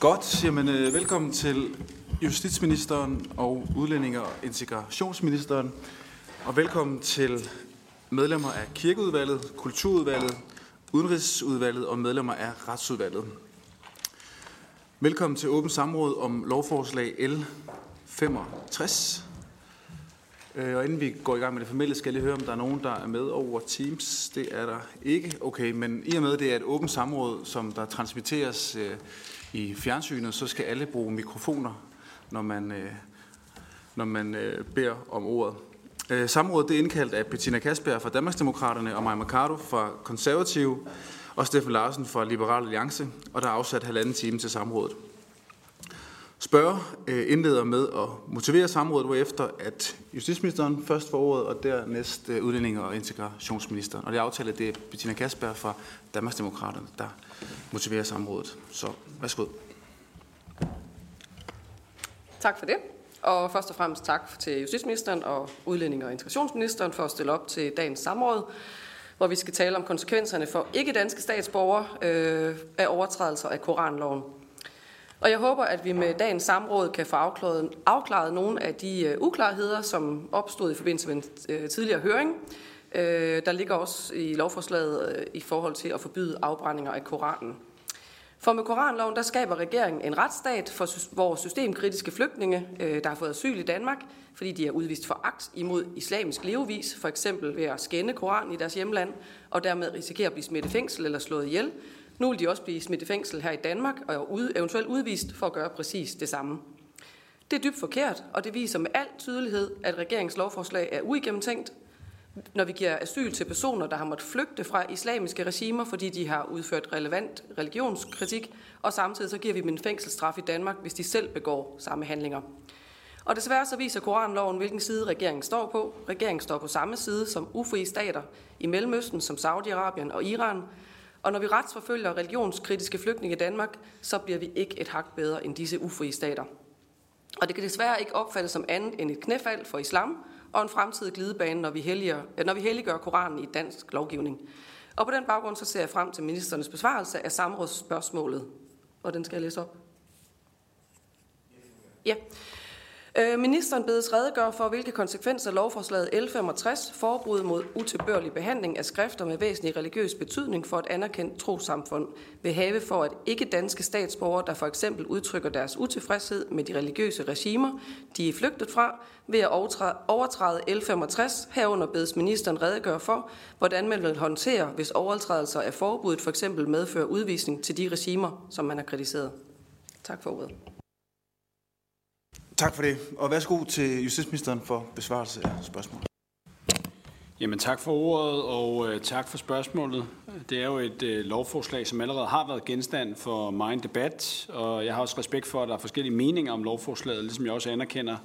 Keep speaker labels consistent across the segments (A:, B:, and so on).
A: Godt, jamen øh, velkommen til justitsministeren og udlændinge- og integrationsministeren. Og velkommen til medlemmer af kirkeudvalget, kulturudvalget, udenrigsudvalget og medlemmer af retsudvalget. Velkommen til åbent samråd om lovforslag L 65. Øh, og inden vi går i gang med det formelle, skal jeg lige høre, om der er nogen, der er med over Teams. Det er der ikke. Okay, men i og med, det er et åbent samråd, som der transmitteres øh, i fjernsynet, så skal alle bruge mikrofoner, når man, øh, når man øh, beder om ordet. Øh, samrådet det er indkaldt af Bettina Kasper fra Danmarksdemokraterne og Maja Mercado fra Konservative og Steffen Larsen fra Liberal Alliance, og der er afsat halvanden time til samrådet spørge øh, indleder med at motivere samrådet, hvorefter at justitsministeren først får ordet, og dernæst øh, udlændinge- og integrationsministeren. Og det er aftalt, at det er Bettina Kasper fra Danmarksdemokraterne, der motiverer samrådet. Så værsgo.
B: Tak for det. Og først og fremmest tak til justitsministeren og udlændinge- og integrationsministeren for at stille op til dagens samråd, hvor vi skal tale om konsekvenserne for ikke-danske statsborgere øh, af overtrædelser af Koranloven. Og jeg håber, at vi med dagens samråd kan få afklaret, afklaret nogle af de øh, uklarheder, som opstod i forbindelse med en øh, tidligere høring. Øh, der ligger også i lovforslaget i forhold til at forbyde afbrændinger af Koranen. For med Koranloven, der skaber regeringen en retsstat, for, vores systemkritiske flygtninge, der har fået asyl i Danmark, fordi de er udvist foragt imod islamisk levevis, for eksempel ved at skænde Koranen i deres hjemland, og dermed risikere at blive smidt i fængsel eller slået ihjel. Nu vil de også blive smidt i fængsel her i Danmark, og ud, eventuelt udvist for at gøre præcis det samme. Det er dybt forkert, og det viser med al tydelighed, at regeringens lovforslag er uigennemtænkt, når vi giver asyl til personer, der har måttet flygte fra islamiske regimer, fordi de har udført relevant religionskritik, og samtidig så giver vi dem en fængselsstraf i Danmark, hvis de selv begår samme handlinger. Og desværre så viser Koranloven, hvilken side regeringen står på. Regeringen står på samme side som ufrie stater i Mellemøsten, som Saudi-Arabien og Iran. Og når vi retsforfølger religionskritiske flygtninge i Danmark, så bliver vi ikke et hak bedre end disse ufrie stater. Og det kan desværre ikke opfattes som andet end et knæfald for islam og en fremtidig glidebane, når vi, helliger, øh, når vi helliggør Koranen i dansk lovgivning. Og på den baggrund så ser jeg frem til ministerens besvarelse af samrådsspørgsmålet. Og den skal jeg læse op. Ja. Øh, Ministeren bedes redegøre for, hvilke konsekvenser lovforslaget L65, forbud mod utilbørlig behandling af skrifter med væsentlig religiøs betydning for et anerkendt trosamfund, vil have for at ikke danske statsborgere, der for eksempel udtrykker deres utilfredshed med de religiøse regimer, de er flygtet fra, ved at overtræde L65, herunder bedes ministeren redegøre for, hvordan man vil håndtere, hvis overtrædelser af forbuddet for eksempel medfører udvisning til de regimer, som man har kritiseret. Tak for ordet.
A: Tak for det, og værsgo til justitsministeren for besvarelse af spørgsmålet.
C: Jamen tak for ordet, og øh, tak for spørgsmålet. Det er jo et øh, lovforslag, som allerede har været genstand for meget debat, og jeg har også respekt for, at der er forskellige meninger om lovforslaget, ligesom jeg også anerkender,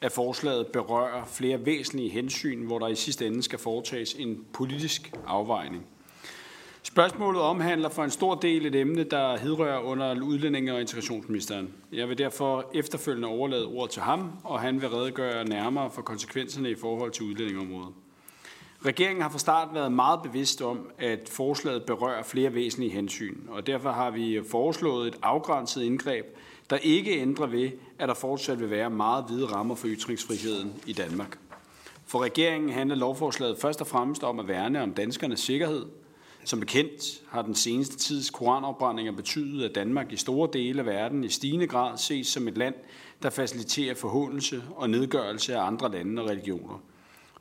C: at forslaget berører flere væsentlige hensyn, hvor der i sidste ende skal foretages en politisk afvejning. Spørgsmålet omhandler for en stor del et emne, der hedrører under udlændinge- og integrationsministeren. Jeg vil derfor efterfølgende overlade ord til ham, og han vil redegøre nærmere for konsekvenserne i forhold til udlændingeområdet. Regeringen har fra start været meget bevidst om, at forslaget berører flere væsentlige hensyn, og derfor har vi foreslået et afgrænset indgreb, der ikke ændrer ved, at der fortsat vil være meget hvide rammer for ytringsfriheden i Danmark. For regeringen handler lovforslaget først og fremmest om at værne om danskernes sikkerhed. Som bekendt har den seneste tids koranopbrændinger betydet, at Danmark i store dele af verden i stigende grad ses som et land, der faciliterer forhåndelse og nedgørelse af andre lande og religioner.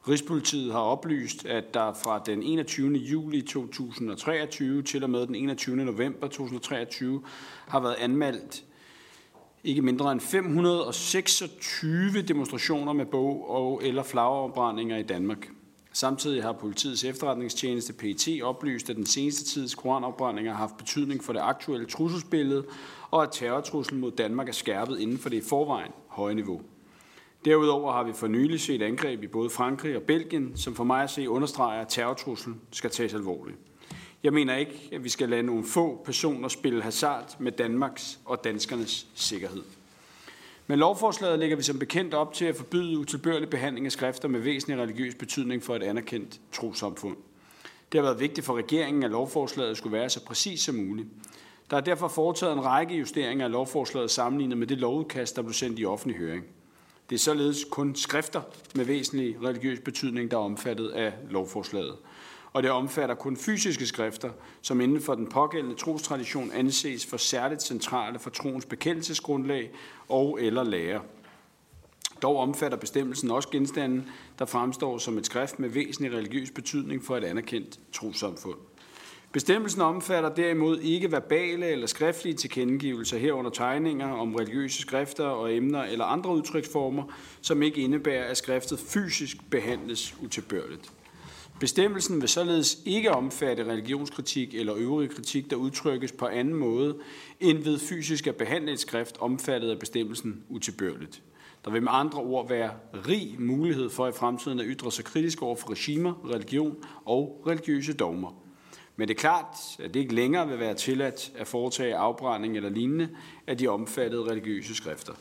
C: Rigspolitiet har oplyst, at der fra den 21. juli 2023 til og med den 21. november 2023 har været anmeldt ikke mindre end 526 demonstrationer med bog- og eller flagafbrændinger i Danmark. Samtidig har politiets efterretningstjeneste PET oplyst, at den seneste tids koranopbrændinger har haft betydning for det aktuelle trusselsbillede, og at terrortruslen mod Danmark er skærpet inden for det i forvejen høje niveau. Derudover har vi for nylig set angreb i både Frankrig og Belgien, som for mig at se understreger, at terrortruslen skal tages alvorligt. Jeg mener ikke, at vi skal lade nogle få personer spille hasard med Danmarks og danskernes sikkerhed. Med lovforslaget lægger vi som bekendt op til at forbyde utilbørlig behandling af skrifter med væsentlig religiøs betydning for et anerkendt trosamfund. Det har været vigtigt for regeringen, at lovforslaget skulle være så præcis som muligt. Der er derfor foretaget en række justeringer af lovforslaget sammenlignet med det lovudkast, der blev sendt i offentlig høring. Det er således kun skrifter med væsentlig religiøs betydning, der er omfattet af lovforslaget. Og det omfatter kun fysiske skrifter, som inden for den pågældende trostradition anses for særligt centrale for troens bekendelsesgrundlag og eller lære. Dog omfatter bestemmelsen også genstande, der fremstår som et skrift med væsentlig religiøs betydning for et anerkendt trosamfund. Bestemmelsen omfatter derimod ikke verbale eller skriftlige tilkendegivelser herunder tegninger om religiøse skrifter og emner eller andre udtryksformer, som ikke indebærer, at skriftet fysisk behandles utilbørligt. Bestemmelsen vil således ikke omfatte religionskritik eller øvrig kritik, der udtrykkes på anden måde end ved fysisk at behandle et skrift omfattet af bestemmelsen utilbørligt. Der vil med andre ord være rig mulighed for i fremtiden at ytre sig kritisk over for regimer, religion og religiøse dogmer. Men det er klart, at det ikke længere vil være tilladt at foretage afbrænding eller lignende af de omfattede religiøse skrifter.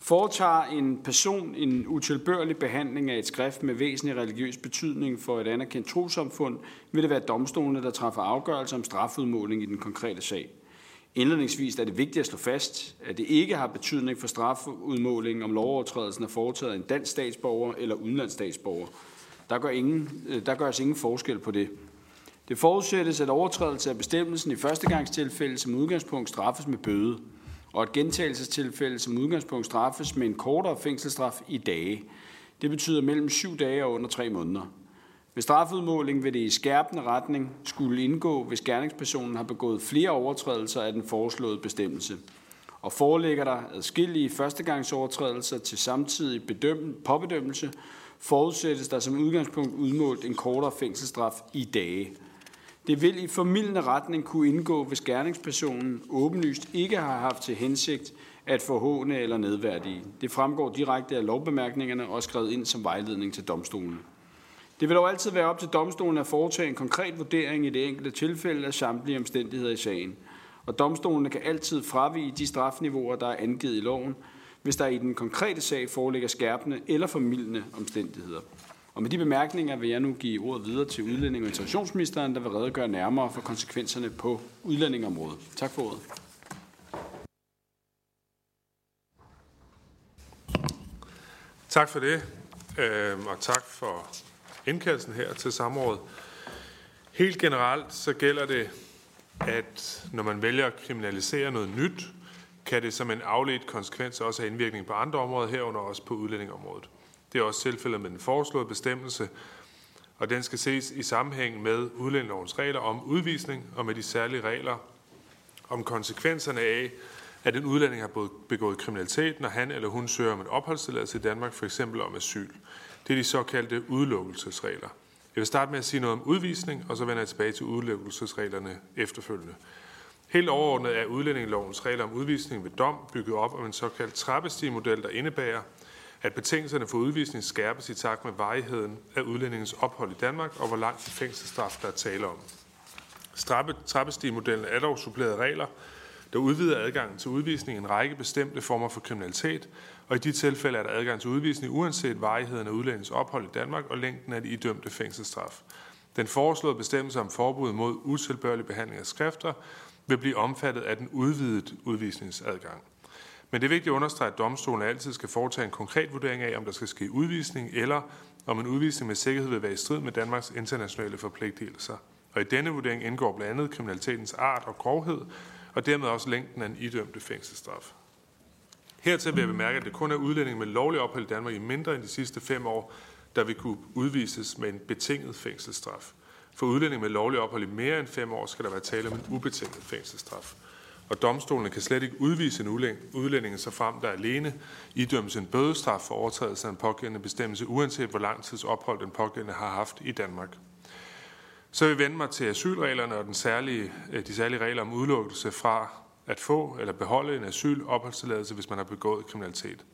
C: Foretager en person en utilbørlig behandling af et skrift med væsentlig religiøs betydning for et anerkendt trosamfund, vil det være domstolene, der træffer afgørelse om strafudmåling i den konkrete sag. Indledningsvis er det vigtigt at slå fast, at det ikke har betydning for strafudmålingen, om lovovertrædelsen er foretaget af en dansk statsborger eller udenlandsstatsborger. Der, gør ingen, øh, der gøres ingen forskel på det. Det forudsættes, at overtrædelse af bestemmelsen i førstegangstilfælde som udgangspunkt straffes med bøde, og at gentagelsestilfælde som udgangspunkt straffes med en kortere fængselsstraf i dage. Det betyder mellem syv dage og under tre måneder. Ved strafudmåling vil det i skærpende retning skulle indgå, hvis gerningspersonen har begået flere overtrædelser af den foreslåede bestemmelse. Og foreligger der adskillige førstegangsovertrædelser til samtidig bedømme, påbedømmelse, forudsættes der som udgangspunkt udmålt en kortere fængselsstraf i dage. Det vil i formidlende retning kunne indgå, hvis gerningspersonen åbenlyst ikke har haft til hensigt at forhåne eller nedværdige. Det fremgår direkte af lovbemærkningerne og skrevet ind som vejledning til domstolen. Det vil dog altid være op til domstolen at foretage en konkret vurdering i det enkelte tilfælde af samtlige omstændigheder i sagen. Og domstolene kan altid fravige de strafniveauer, der er angivet i loven, hvis der i den konkrete sag foreligger skærpende eller formidlende omstændigheder. Og med de bemærkninger vil jeg nu give ordet videre til udlænding- og integrationsministeren, der vil redegøre nærmere for konsekvenserne på udlændingområdet. Tak for ordet.
D: Tak for det, øhm, og tak for indkaldelsen her til samrådet. Helt generelt så gælder det, at når man vælger at kriminalisere noget nyt, kan det som en afledt konsekvens også have indvirkning på andre områder, herunder også på udlændingområdet. Det er også tilfældet med den foreslåede bestemmelse, og den skal ses i sammenhæng med udlændingelovens regler om udvisning og med de særlige regler om konsekvenserne af, at en udlænding har begået kriminalitet, når han eller hun søger om en opholdstilladelse i Danmark, for eksempel om asyl. Det er de såkaldte udelukkelsesregler. Jeg vil starte med at sige noget om udvisning, og så vender jeg tilbage til udelukkelsesreglerne efterfølgende. Helt overordnet er udlændingelovens regler om udvisning ved dom bygget op om en såkaldt trappestigemodel, der indebærer, at betingelserne for udvisning skærpes i takt med varigheden af udlændingens ophold i Danmark og hvor langt fængselsstraf der er tale om. Trappestigmodellen er dog suppleret regler, der udvider adgangen til udvisning i en række bestemte former for kriminalitet, og i de tilfælde er der adgang til udvisning uanset varigheden af udlændingens ophold i Danmark og længden af de idømte fængselsstraf. Den foreslåede bestemmelse om forbud mod utilbørlig behandling af skrifter vil blive omfattet af den udvidede udvisningsadgang. Men det er vigtigt at understrege, at domstolen altid skal foretage en konkret vurdering af, om der skal ske udvisning, eller om en udvisning med sikkerhed vil være i strid med Danmarks internationale forpligtelser. Og i denne vurdering indgår blandt andet kriminalitetens art og grovhed, og dermed også længden af en idømte fængselsstraf. Hertil vil jeg bemærke, at det kun er udlænding med lovlig ophold i Danmark i mindre end de sidste fem år, der vil kunne udvises med en betinget fængselsstraf. For udlænding med lovlig ophold i mere end fem år skal der være tale om en ubetinget fængselsstraf og domstolene kan slet ikke udvise en udlænding, så frem der alene idømmes en bødestraf for overtrædelse af en pågældende bestemmelse, uanset hvor lang tids ophold den pågældende har haft i Danmark. Så vil jeg vende mig til asylreglerne og den særlige, øh, de særlige regler om udelukkelse fra at få eller beholde en asylopholdstilladelse, hvis man har begået kriminalitet.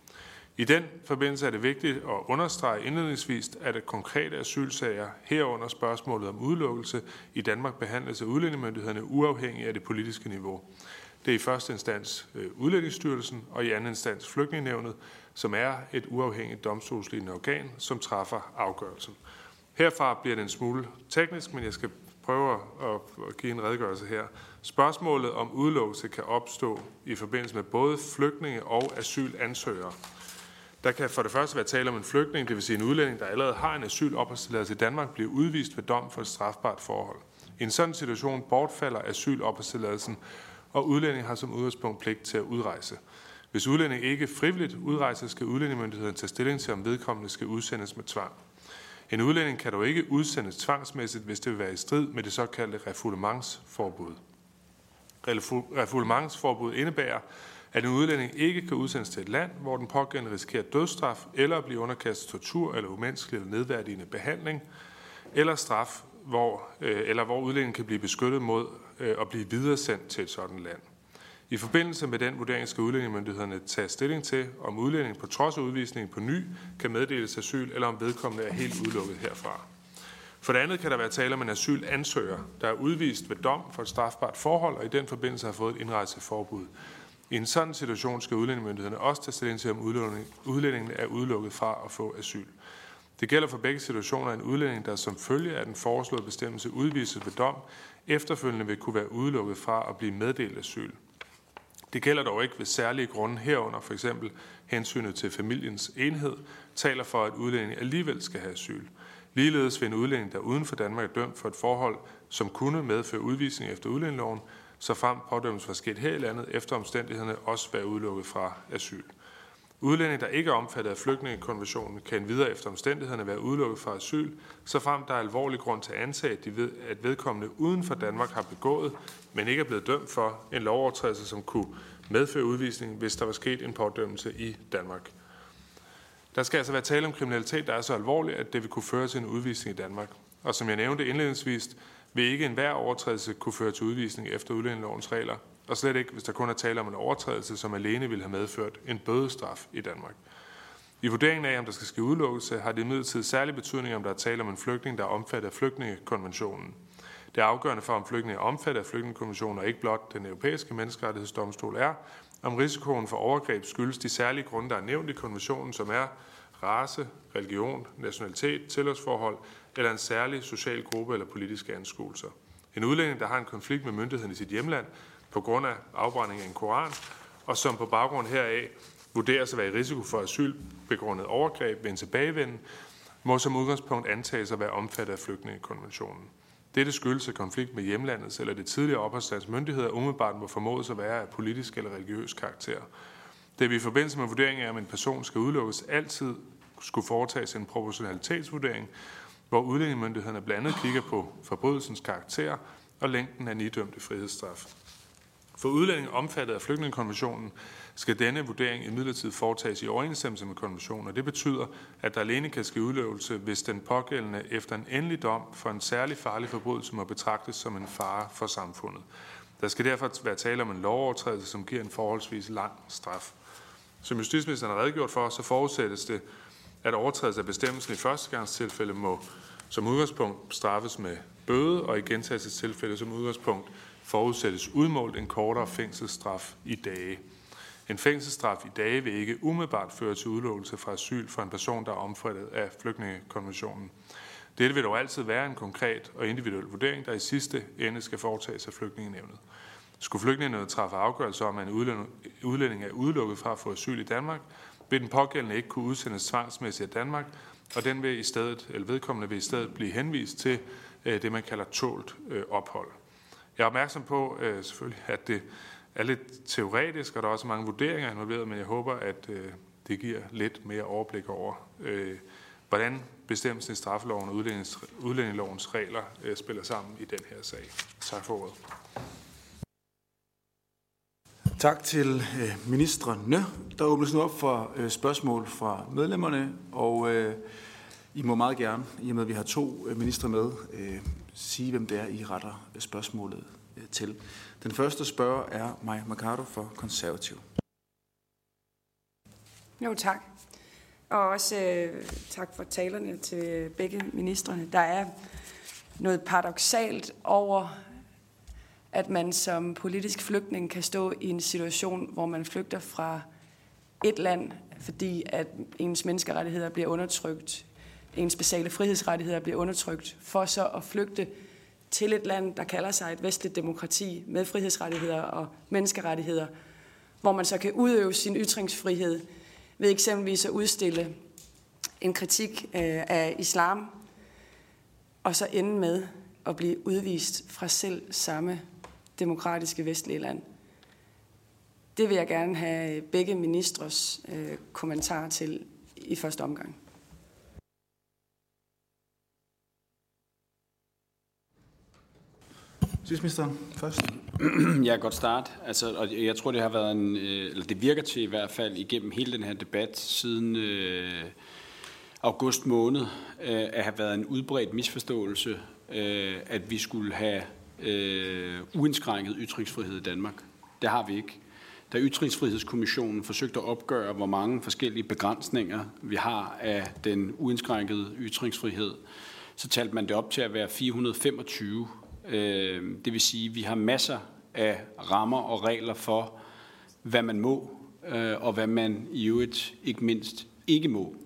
D: I den forbindelse er det vigtigt at understrege indledningsvis, at et konkrete asylsager herunder spørgsmålet om udelukkelse i Danmark behandles af udlændingemyndighederne uafhængigt af det politiske niveau. Det er i første instans øh, Udlændingsstyrelsen og i anden instans Flygtningenævnet, som er et uafhængigt domstolslignende organ, som træffer afgørelsen. Herfra bliver det en smule teknisk, men jeg skal prøve at give en redegørelse her. Spørgsmålet om udelukkelse kan opstå i forbindelse med både flygtninge og asylansøgere. Der kan for det første være tale om en flygtning, det vil sige en udlænding, der allerede har en asylopholdstilladelse i Danmark, bliver udvist ved dom for et strafbart forhold. I en sådan situation bortfalder asylopholdstilladelsen, og udlænding har som udgangspunkt pligt til at udrejse. Hvis udlænding ikke frivilligt udrejser, skal udlændingemyndigheden tage stilling til, om vedkommende skal udsendes med tvang. En udlænding kan dog ikke udsendes tvangsmæssigt, hvis det vil være i strid med det såkaldte refoulementsforbud. Refoulementsforbud indebærer, at en udlænding ikke kan udsendes til et land, hvor den pågældende risikerer dødsstraf, eller at blive underkastet tortur eller umenneskelig eller nedværdigende behandling, eller straf, hvor, øh, eller hvor udlændingen kan blive beskyttet mod øh, at blive videresendt til et sådan land. I forbindelse med den vurdering skal udlændingemyndighederne tage stilling til, om udlændingen på trods af udvisningen på ny kan meddeles asyl, eller om vedkommende er helt udelukket herfra. For det andet kan der være tale om en asylansøger, der er udvist ved dom for et strafbart forhold, og i den forbindelse har fået et indrejseforbud. I en sådan situation skal udlændingemyndighederne også tage stilling til, om udlændingen er udelukket fra at få asyl. Det gælder for begge situationer en udlænding, der som følge af den foreslåede bestemmelse udvises ved dom, efterfølgende vil kunne være udelukket fra at blive meddelt asyl. Det gælder dog ikke ved særlige grunde herunder, for eksempel hensynet til familiens enhed, taler for, at udlændingen alligevel skal have asyl. Ligeledes vil en udlænding, der uden for Danmark er dømt for et forhold, som kunne medføre udvisning efter udlændingeloven, så frem pådømmes for sket her i landet, efter omstændighederne også være udelukket fra asyl. Udlændinge, der ikke er omfattet af flygtningekonventionen, kan videre efter omstændighederne være udelukket fra asyl, så frem der er alvorlig grund til at antage, at, de ved, at vedkommende uden for Danmark har begået, men ikke er blevet dømt for en lovovertrædelse, som kunne medføre udvisning, hvis der var sket en pådømmelse i Danmark. Der skal altså være tale om kriminalitet, der er så alvorlig, at det vil kunne føre til en udvisning i Danmark. Og som jeg nævnte indledningsvis, vil ikke enhver overtrædelse kunne føre til udvisning efter udlændingelovens regler, og slet ikke, hvis der kun er tale om en overtrædelse, som alene ville have medført en bødestraf i Danmark. I vurderingen af, om der skal ske udelukkelse, har det imidlertid særlig betydning, om der er tale om en flygtning, der er omfattet af flygtningekonventionen. Det er afgørende for, om flygtninge er omfattet af flygtningekonventionen, og ikke blot den europæiske menneskerettighedsdomstol er, om risikoen for overgreb skyldes de særlige grunde, der er nævnt i konventionen, som er race, religion, nationalitet, tilhørsforhold eller en særlig social gruppe eller politiske anskuelser. En udlænding, der har en konflikt med myndigheden i sit hjemland på grund af afbrænding af en koran, og som på baggrund heraf vurderes at være i risiko for asylbegrundet overgreb ved en tilbagevenden, må som udgangspunkt antages at være omfattet af flygtningekonventionen. Dette skyldes at konflikt med hjemlandets eller det tidligere opholdslands myndigheder umiddelbart må formodes at være af politisk eller religiøs karakter. Det vi i forbindelse med vurderingen af, om en person skal udelukkes, altid skulle foretages en proportionalitetsvurdering, hvor udlændingemyndighederne blandt andet kigger på forbrydelsens karakter og længden af nidømte frihedsstraf. For udlændinge omfattet af flygtningekonventionen skal denne vurdering imidlertid foretages i overensstemmelse med konventionen, og det betyder, at der alene kan ske udløvelse, hvis den pågældende efter en endelig dom for en særlig farlig forbrydelse må betragtes som en fare for samfundet. Der skal derfor være tale om en lovovertrædelse, som giver en forholdsvis lang straf. Som justitsministeren har redegjort for, så forudsættes det, at overtrædelse af bestemmelsen i førstegangstilfælde må som udgangspunkt straffes med bøde, og i gentagelsestilfælde som udgangspunkt forudsættes udmålt en kortere fængselsstraf i dage. En fængselsstraf i dage vil ikke umiddelbart føre til udelukkelse fra asyl for en person, der er omfattet af flygtningekonventionen. Dette vil dog altid være en konkret og individuel vurdering, der i sidste ende skal foretages af flygtningenevnet. Skulle flygtningenevnet træffe afgørelse om, at en udlænding er udelukket fra at få asyl i Danmark, vil den pågældende ikke kunne udsendes tvangsmæssigt af Danmark, og den vil i stedet, eller vedkommende vil i stedet blive henvist til øh, det, man kalder tålt øh, ophold. Jeg er opmærksom på øh, selvfølgelig, at det er lidt teoretisk, og der er også mange vurderinger involveret, men jeg håber, at øh, det giver lidt mere overblik over, øh, hvordan bestemmelsen i straffeloven og udlændingelovens regler øh, spiller sammen i den her sag. Tak for ordet.
A: Tak til øh, ministerne. Der åbnes nu op for øh, spørgsmål fra medlemmerne, og øh, I må meget gerne, i og med at vi har to øh, ministre med, øh, sige, hvem det er, I retter spørgsmålet øh, til. Den første spørger er Maja Mercado for Konservativ.
E: Jo, tak. Og også øh, tak for talerne til begge ministerne. Der er noget paradoxalt over, at man som politisk flygtning kan stå i en situation, hvor man flygter fra et land, fordi at ens menneskerettigheder bliver undertrykt, ens basale frihedsrettigheder bliver undertrykt, for så at flygte til et land, der kalder sig et vestligt demokrati med frihedsrettigheder og menneskerettigheder, hvor man så kan udøve sin ytringsfrihed ved eksempelvis at udstille en kritik øh, af islam, og så ende med at blive udvist fra selv samme demokratiske vestlige land. Det vil jeg gerne have begge ministres øh, til i første omgang.
A: Justitsministeren først.
C: Jeg kan godt starte. Altså, og jeg tror, det har været en, øh, eller det virker til i hvert fald igennem hele den her debat siden øh, august måned, øh, at have været en udbredt misforståelse, øh, at vi skulle have øh, uindskrænket ytringsfrihed i Danmark. Det har vi ikke. Da Ytringsfrihedskommissionen forsøgte at opgøre, hvor mange forskellige begrænsninger vi har af den uindskrænkede ytringsfrihed, så talte man det op til at være 425 Øh, det vil sige, at vi har masser af rammer og regler for, hvad man må, øh, og hvad man i øvrigt ikke mindst ikke må.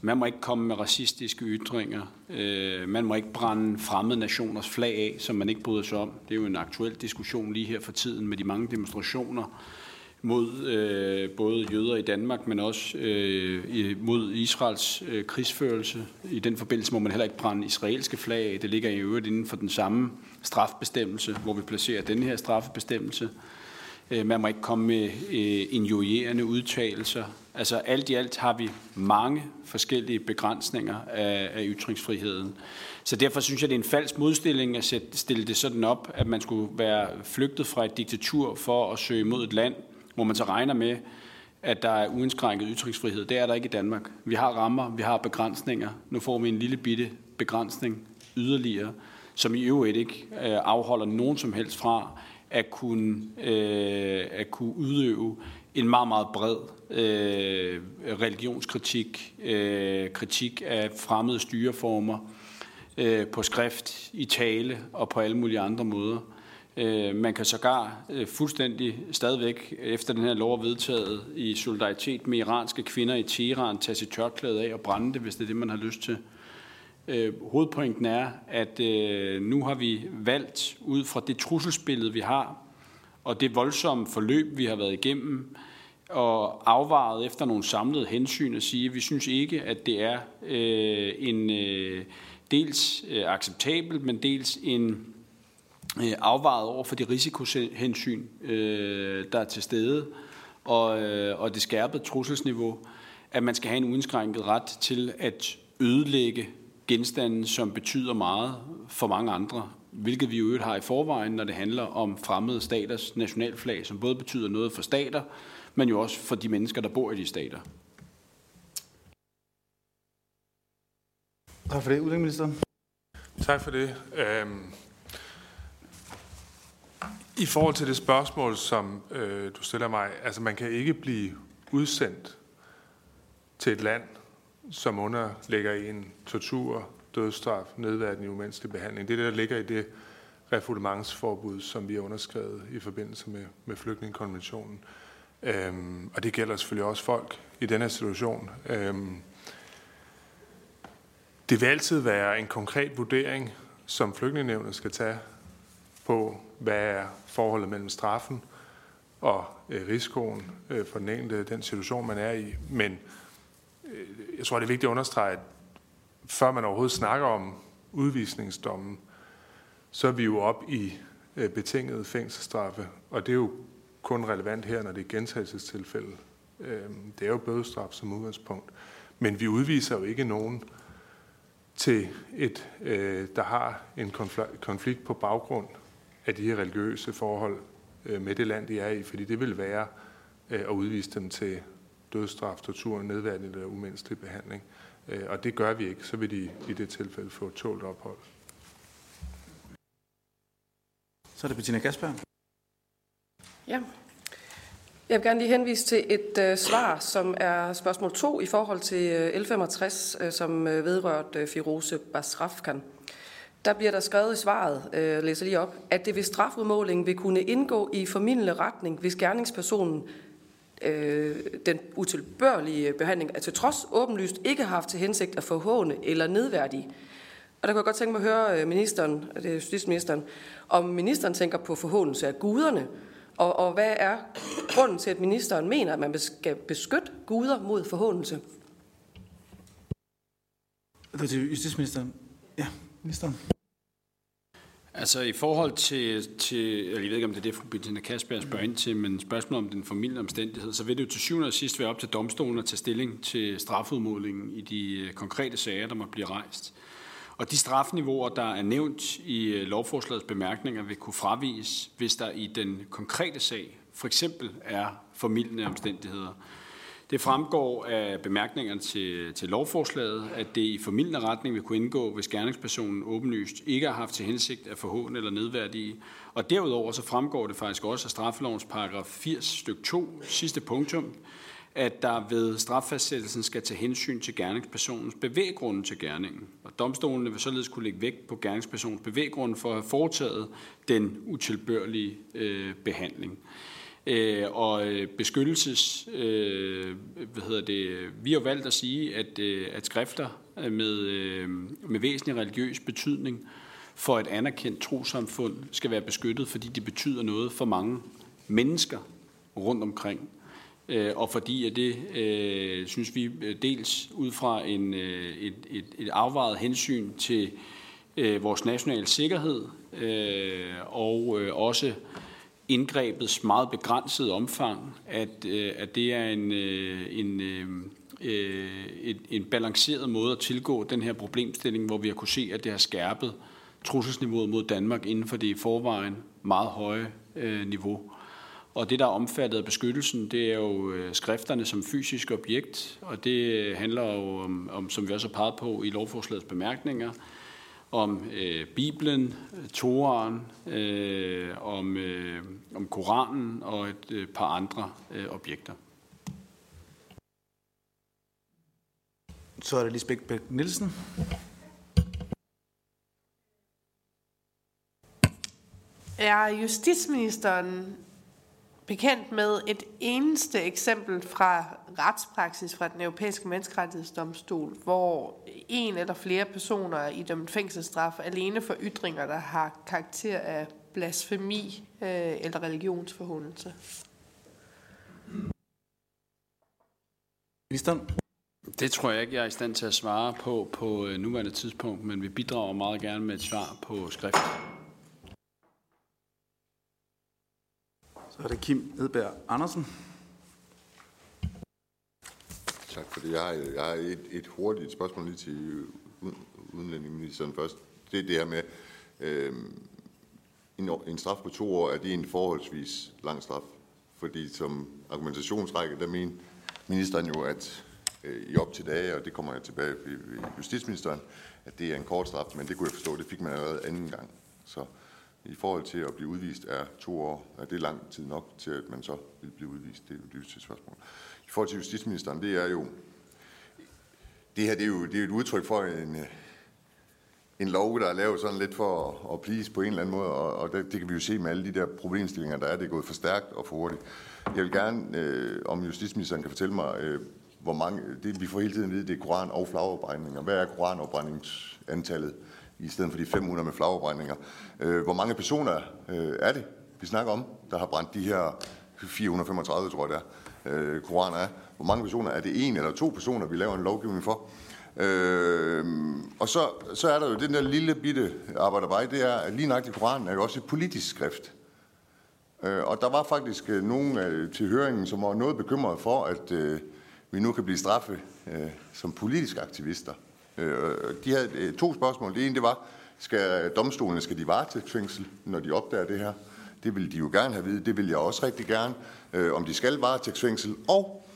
C: Man må ikke komme med racistiske ytringer. Øh, man må ikke brænde fremmede nationers flag af, som man ikke bryder sig om. Det er jo en aktuel diskussion lige her for tiden med de mange demonstrationer mod øh, både jøder i Danmark, men også øh, mod Israels øh, krigsførelse. I den forbindelse må man heller ikke brænde israelske flag af. Det ligger i øvrigt inden for den samme strafbestemmelse, hvor vi placerer den her straffebestemmelse. Øh, man må ikke komme med øh, injurierende udtalelser. Altså alt i alt har vi mange forskellige begrænsninger af, af ytringsfriheden. Så derfor synes jeg, det er en falsk modstilling at sætte, stille det sådan op, at man skulle være flygtet fra et diktatur for at søge mod et land, hvor man så regner med, at der er uindskrænket ytringsfrihed. Det er der ikke i Danmark. Vi har rammer, vi har begrænsninger. Nu får vi en lille bitte begrænsning yderligere, som i øvrigt ikke øh, afholder nogen som helst fra at kunne, øh, at kunne udøve en meget, meget bred øh, religionskritik, øh, kritik af fremmede styreformer øh, på skrift, i tale og på alle mulige andre måder. Øh, man kan sågar øh, fuldstændig stadigvæk, efter den her lov er vedtaget, i solidaritet med iranske kvinder i Teheran, tage sit tørklæde af og brænde det, hvis det er det, man har lyst til. Øh, hovedpointen er, at øh, nu har vi valgt ud fra det trusselsbillede, vi har, og det voldsomme forløb, vi har været igennem, og afvaret efter nogle samlede hensyn at sige, at vi synes ikke, at det er en dels acceptabel, men dels en afvejet over for de risikohensyn, øh, der er til stede, og, øh, og det skærpede trusselsniveau, at man skal have en uindskrænket ret til at ødelægge genstande, som betyder meget for mange andre, hvilket vi jo øvrigt har i forvejen, når det handler om fremmede staters nationalflag, som både betyder noget for stater, men jo også for de mennesker, der bor i de stater.
A: Tak for det, udlændingeministeren.
D: Tak for det. Øhm, i forhold til det spørgsmål, som øh, du stiller mig, altså man kan ikke blive udsendt til et land, som underlægger en tortur, dødsstraf, nedværdende umenneskelig behandling. Det er det, der ligger i det refoulementsforbud, som vi har underskrevet i forbindelse med, med flygtningekonventionen. Øhm, og det gælder selvfølgelig også folk i den her situation. Øhm, det vil altid være en konkret vurdering, som flygtningenevnet skal tage på, hvad er forholdet mellem straffen og øh, risikoen øh, for den enkelte, den situation, man er i. Men øh, jeg tror, det er vigtigt at understrege, at før man overhovedet snakker om udvisningsdommen, så er vi jo op i øh, betingede fængselsstraffe, og det er jo kun relevant her, når det er gentagelsestilfælde. Øh, det er jo bødestraf som udgangspunkt. Men vi udviser jo ikke nogen til et, øh, der har en konflikt på baggrund af de her religiøse forhold øh, med det land, de er i, fordi det vil være øh, at udvise dem til dødsstraf, tortur, nedværdigende eller umenneskelig behandling. Øh, og det gør vi ikke, så vil de i det tilfælde få tålt ophold.
A: Så er det Bettina Gasper.
B: Ja. Jeg vil gerne lige henvise til et øh, svar, som er spørgsmål 2 i forhold til øh, L65, øh, som øh, vedrørte øh, Firoze Basrafkan der bliver der skrevet i svaret, øh, læser lige op, at det ved strafudmålingen vil kunne indgå i formidlende retning, hvis gerningspersonen øh, den utilbørlige behandling, altså til trods åbenlyst ikke har haft til hensigt at forhåne eller nedværdige. Og der kunne jeg godt tænke mig at høre øh, ministeren, det er justitsministeren, om ministeren tænker på forhåndelse af guderne, og, og hvad er grunden til, at ministeren mener, at man skal beskytte guder mod forhåndelse?
A: Det er til justitsministeren. Ja, ministeren.
C: Altså i forhold til, til jeg ved ikke om det er det, fru Bettina Kasper spørger ind til, men spørgsmålet om den formidlende omstændighed, så vil det jo til syvende og sidst være op til domstolen at tage stilling til strafudmålingen i de øh, konkrete sager, der må blive rejst. Og de strafniveauer, der er nævnt i øh, lovforslagets bemærkninger, vil kunne fraviges, hvis der i den konkrete sag for eksempel er formidlende omstændigheder. Det fremgår af bemærkningerne til, til lovforslaget, at det i formidlende retning vil kunne indgå, hvis gerningspersonen åbenlyst ikke har haft til hensigt at forhåne eller nedværdige. Og derudover så fremgår det faktisk også af straffelovens paragraf 80 stykke 2, sidste punktum, at der ved straffastsættelsen skal tage hensyn til gerningspersonens bevæggrunde til gerningen. Og domstolene vil således kunne lægge vægt på gerningspersonens bevæggrunde for at have foretaget den utilbørlige øh, behandling. Øh, og øh, beskyttelses, øh, hvad hedder det, vi har valgt at sige, at, øh, at skrifter med, øh, med væsentlig religiøs betydning for et anerkendt trosamfund skal være beskyttet, fordi de betyder noget for mange mennesker rundt omkring. Øh, og fordi at det, øh, synes vi, øh, dels ud fra en, øh, et, et, et afvejet hensyn til øh, vores nationale sikkerhed, øh, og øh, også indgrebets meget begrænsede omfang, at, øh, at det er en, øh, en, øh, øh en, en balanceret måde at tilgå den her problemstilling, hvor vi har kunne se, at det har skærpet trusselsniveauet mod Danmark inden for det i forvejen meget høje øh, niveau. Og det, der er omfattet af beskyttelsen, det er jo øh, skrifterne som fysisk objekt, og det handler jo om, om som vi også har peget på i lovforslagets bemærkninger, om øh, Bibelen, Toraen, øh, om, øh, om Koranen og et øh, par andre øh, objekter.
A: Så er det Lisbeth Bæk Nielsen.
F: Er justitsministeren bekendt med et eneste eksempel fra retspraksis fra den europæiske menneskerettighedsdomstol, hvor en eller flere personer i dem fængselsstraf alene for ytringer, der har karakter af blasfemi øh, eller religionsforhundelse.
A: Ministeren?
C: Det tror jeg ikke, jeg er i stand til at svare på på øh, nuværende tidspunkt, men vi bidrager meget gerne med et svar på skrift.
A: Så er det Kim Edberg Andersen.
G: Tak for det. Jeg har, jeg har et, et hurtigt spørgsmål lige til øh, udenlændingeministeren først. Det er det her med, øh, en, en straf på to år, er det en forholdsvis lang straf? Fordi som argumentationsrække, der mener ministeren jo, at øh, i op til dage, og det kommer jeg tilbage ved justitsministeren, at det er en kort straf, men det kunne jeg forstå, det fik man allerede anden gang. Så i forhold til at blive udvist er to år, er det lang tid nok til, at man så vil blive udvist? Det er jo et spørgsmål. I forhold til justitsministeren, det er jo, det her det er jo, det er et udtryk for en, øh, en lov, der er lavet sådan lidt for at, at please på en eller anden måde, og, og det, det kan vi jo se med alle de der problemstillinger, der er. Det er gået for stærkt og for hurtigt. Jeg vil gerne, øh, om justitsministeren kan fortælle mig, øh, hvor mange, det vi får hele tiden at vide, det er koran- og flagafbrændinger. Hvad er koranafbrændingsantallet? I stedet for de 500 med flagafbrændinger. Øh, hvor mange personer øh, er det, vi snakker om, der har brændt de her 435, tror jeg det er, øh, koraner af? Hvor mange personer er det? En eller to personer, vi laver en lovgivning for? Øh, og så, så er der jo den der lille bitte arbejdervej, det er, at lige nøjagtigt Koranen er jo også et politisk skrift. Øh, og der var faktisk øh, nogen øh, til høringen, som var noget bekymret for, at øh, vi nu kan blive straffet øh, som politiske aktivister. Øh, de havde øh, to spørgsmål. Det ene, det var, skal domstolene, skal de varetægtsfængsel, når de opdager det her? Det vil de jo gerne have vide. Det vil jeg også rigtig gerne. Øh, om de skal varetægtsfængsel. Og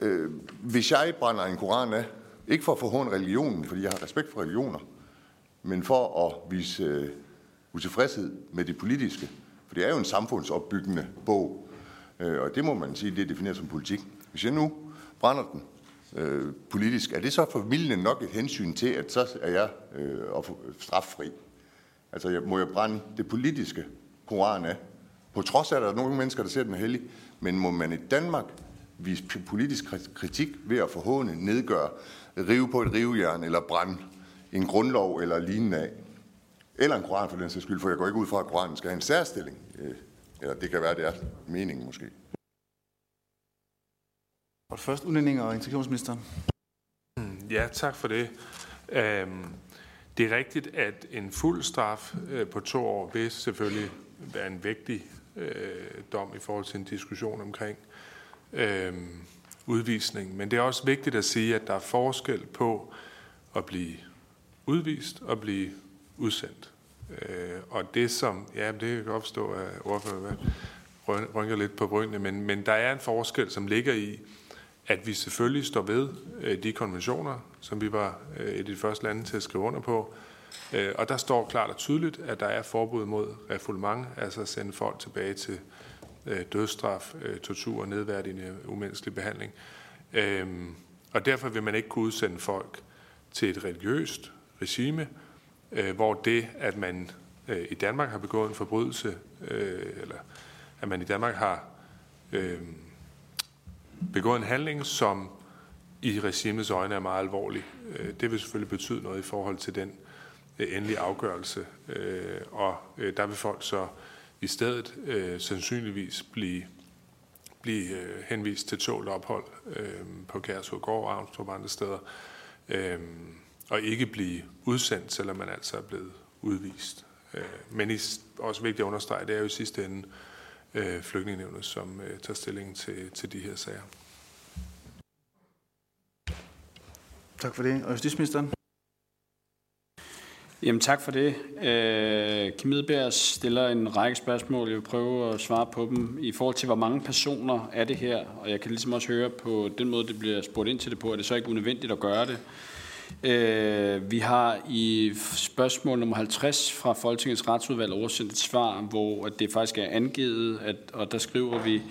G: øh, hvis jeg brænder en koran af, ikke for at forhåne religionen, fordi jeg har respekt for religioner, men for at vise øh, utilfredshed med det politiske. For det er jo en samfundsopbyggende bog, øh, og det må man sige, det er defineret som politik. Hvis jeg nu brænder den, øh, politisk, er det så familien nok et hensyn til, at så er jeg øh, straffri? Altså, jeg, må jeg brænde det politiske koran af? På trods af, at der er nogle mennesker, der ser den hellig, men må man i Danmark vise politisk kritik ved at forhåne, nedgøre, rive på et rivejern eller brænde en grundlov eller lignende af. Eller en koran for den sags skyld, for jeg går ikke ud fra, at koranen skal have en særstilling. Øh, eller det kan være, det er meningen måske.
A: Og først udlænding og integrationsministeren.
D: Mm, ja, tak for det. Øhm, det er rigtigt, at en fuld straf øh, på to år vil selvfølgelig være en vigtig øh, dom i forhold til en diskussion omkring øh, udvisning. Men det er også vigtigt at sige, at der er forskel på at blive udvist og blive udsendt. Øh, og det som, ja, det kan opstå, at ordføreren rynker lidt på brynene, men, men der er en forskel, som ligger i, at vi selvfølgelig står ved øh, de konventioner, som vi var øh, et af de første lande til at skrive under på. Øh, og der står klart og tydeligt, at der er forbud mod refoulement, altså at sende folk tilbage til øh, dødsstraf, øh, tortur og nedværdigende umenneskelig behandling. Øh, og derfor vil man ikke kunne udsende folk til et religiøst regime, hvor det, at man i Danmark har begået en forbrydelse, eller at man i Danmark har begået en handling, som i regimets øjne er meget alvorlig. Øh, det vil selvfølgelig betyde noget i forhold til den øh, endelige afgørelse, øh, og der vil folk så i stedet sandsynligvis blive, blive henvist til tålt ophold på Kærshovedgård og Avnstrup og andre steder, og ikke blive udsendt, selvom man altså er blevet udvist. Men også vigtigt at understrege, det er jo i sidste ende øh, flygtningenevnet, som øh, tager stilling til, til de her sager.
A: Tak for det. Og justitsministeren?
C: Jamen tak for det. Øh, Kim Edberg stiller en række spørgsmål. Jeg vil prøve at svare på dem. I forhold til, hvor mange personer er det her? Og jeg kan ligesom også høre på den måde, det bliver spurgt ind til det på, at det så ikke unødvendigt at gøre det. Øh, vi har i spørgsmål nummer 50 fra Folketingets retsudvalg oversendt et svar, hvor det faktisk er angivet, at, og der skriver vi,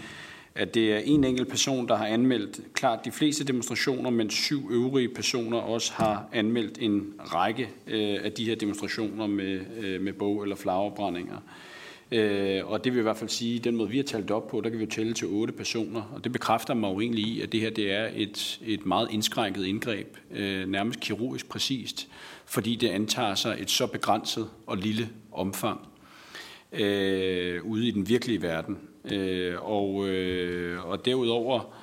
C: at det er en enkelt person, der har anmeldt klart de fleste demonstrationer, men syv øvrige personer også har anmeldt en række øh, af de her demonstrationer med, øh, med bog- eller flagafbrændinger. Øh, Øh, og det vil i hvert fald sige, at den måde, vi har talt op på, der kan vi jo tælle til otte personer. Og det bekræfter mig jo egentlig i, at det her det er et, et meget indskrænket indgreb, øh, nærmest kirurgisk præcist, fordi det antager sig et så begrænset og lille omfang øh, ude i den virkelige verden. Øh, og, øh, og derudover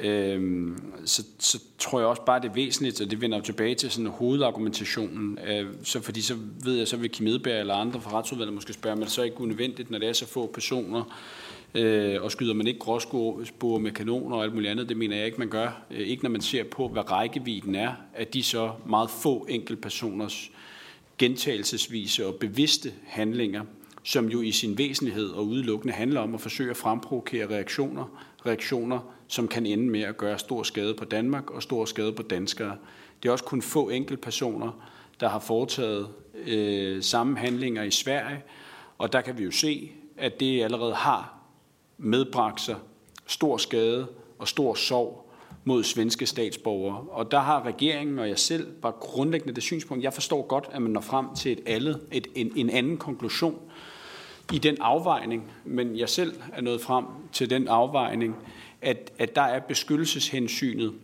C: Øhm, så, så tror jeg også bare, det er væsentligt, og det vender tilbage til sådan hovedargumentationen. Øh, så fordi så ved jeg, så vil Kim Edberg eller andre fra retsudvalget måske spørge, men det er så ikke unødvendigt, når det er så få personer, øh, og skyder man ikke gråsbore med kanoner og alt muligt andet, det mener jeg ikke, man gør. Øh, ikke når man ser på, hvad rækkevidden er, at de så meget få enkeltpersoners gentagelsesvise og bevidste handlinger, som jo i sin væsentlighed og udelukkende handler om at forsøge at fremprovokere reaktioner, reaktioner, som kan ende med at gøre stor skade på Danmark og stor skade på danskere. Det er også kun få enkelte personer, der har foretaget øh, samme handlinger i Sverige, og der kan vi jo se, at det allerede har medbragt sig stor skade og stor sorg mod svenske statsborgere. Og der har regeringen og jeg selv bare grundlæggende det synspunkt, jeg forstår godt, at man når frem til et andet, et, en, en anden konklusion i den afvejning, men jeg selv er nået frem til den afvejning, at, at der er beskyttelseshensynet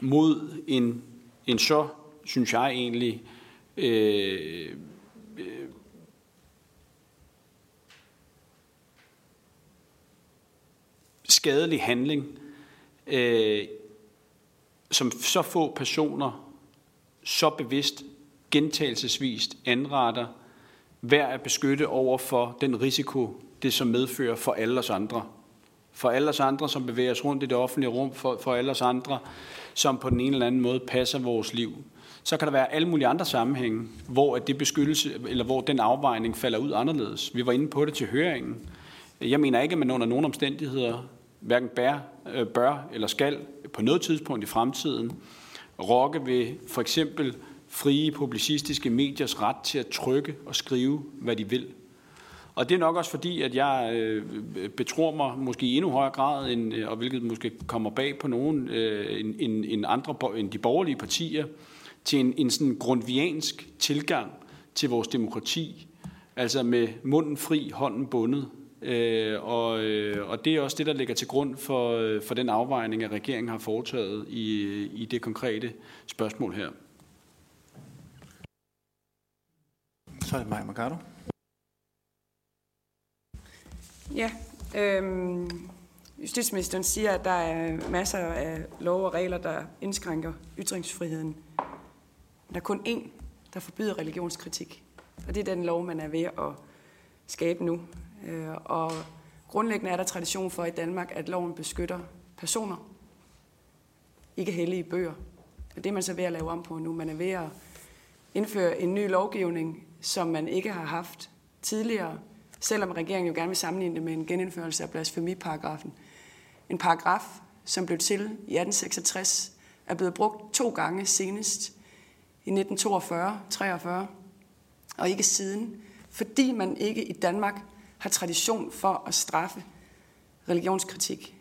C: mod en, en så, synes jeg egentlig, øh, øh, skadelig handling, øh, som så få personer så bevidst gentagelsesvist anretter, hver at beskytte over for den risiko, det som medfører for alle os andre for alle os andre, som bevæger os rundt i det offentlige rum, for, for alle os andre, som på den ene eller anden måde passer vores liv. Så kan der være alle mulige andre sammenhænge, hvor det beskyttelse, eller hvor den afvejning falder ud anderledes. Vi var inde på det til høringen. Jeg mener ikke, at man under nogen omstændigheder hverken bær, øh, bør eller skal på noget tidspunkt i fremtiden rokke ved for eksempel frie publicistiske mediers ret til at trykke og skrive, hvad de vil. Og det er nok også fordi, at jeg øh, betror mig måske i endnu højere grad, end, øh, og hvilket måske kommer bag på nogen, øh, end, end, end, andre, end de borgerlige partier, til en, en sådan grundviansk tilgang til vores demokrati. Altså med munden fri, hånden bundet. Øh, og, øh, og det er også det, der ligger til grund for, øh, for den afvejning, at regeringen har foretaget i, i det konkrete spørgsmål her.
A: Så er det Maja Mercado.
E: Ja, øhm, justitsministeren siger, at der er masser af lov og regler, der indskrænker ytringsfriheden. Der er kun én, der forbyder religionskritik, og det er den lov, man er ved at skabe nu. Øh, og grundlæggende er der tradition for i Danmark, at loven beskytter personer, ikke hellige bøger. Og det er man så ved at lave om på nu. Man er ved at indføre en ny lovgivning, som man ikke har haft tidligere, selvom regeringen jo gerne vil sammenligne det med en genindførelse af blasfemiparagrafen. En paragraf, som blev til i 1866, er blevet brugt to gange senest i 1942, 43 og ikke siden, fordi man ikke i Danmark har tradition for at straffe religionskritik.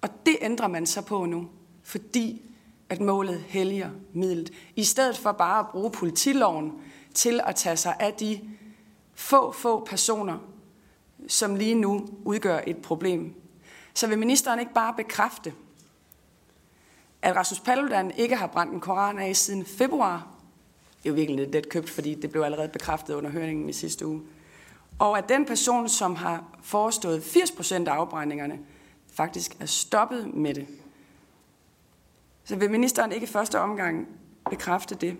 E: Og det ændrer man så på nu, fordi at målet helliger midlet. I stedet for bare at bruge politiloven til at tage sig af de få, få personer, som lige nu udgør et problem. Så vil ministeren ikke bare bekræfte, at Rasmus Paludan ikke har brændt en koran af siden februar. Det er jo virkelig lidt købt, fordi det blev allerede bekræftet under høringen i sidste uge. Og at den person, som har forestået 80% af afbrændingerne, faktisk er stoppet med det. Så vil ministeren ikke i første omgang bekræfte det?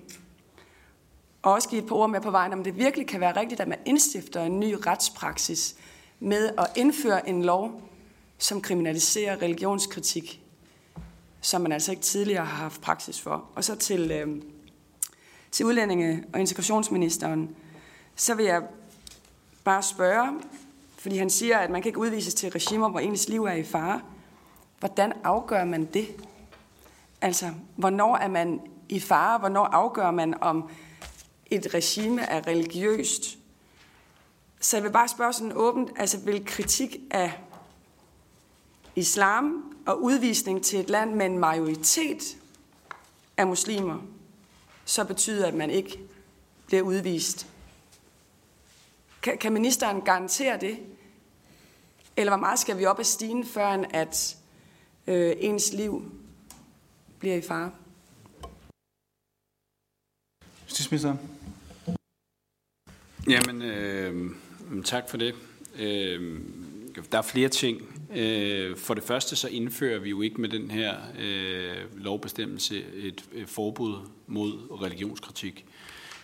E: Og også give et par ord med på vejen, om det virkelig kan være rigtigt, at man indstifter en ny retspraksis med at indføre en lov, som kriminaliserer religionskritik, som man altså ikke tidligere har haft praksis for. Og så til, øh, til udlændinge- og integrationsministeren, så vil jeg bare spørge, fordi han siger, at man kan ikke udvises til regimer, hvor ens liv er i fare. Hvordan afgør man det? Altså, hvornår er man i fare? Hvornår afgør man, om et regime er religiøst? Så jeg vil bare spørge sådan åbent, altså vil kritik af islam og udvisning til et land med en majoritet af muslimer, så betyder, at man ikke bliver udvist. Kan, kan ministeren garantere det? Eller hvor meget skal vi op ad stigen, før at øh, ens liv bliver i fare?
A: Justitsminister.
C: Jamen, øh, tak for det. Øh, der er flere ting. Øh, for det første så indfører vi jo ikke med den her øh, lovbestemmelse et, et forbud mod religionskritik.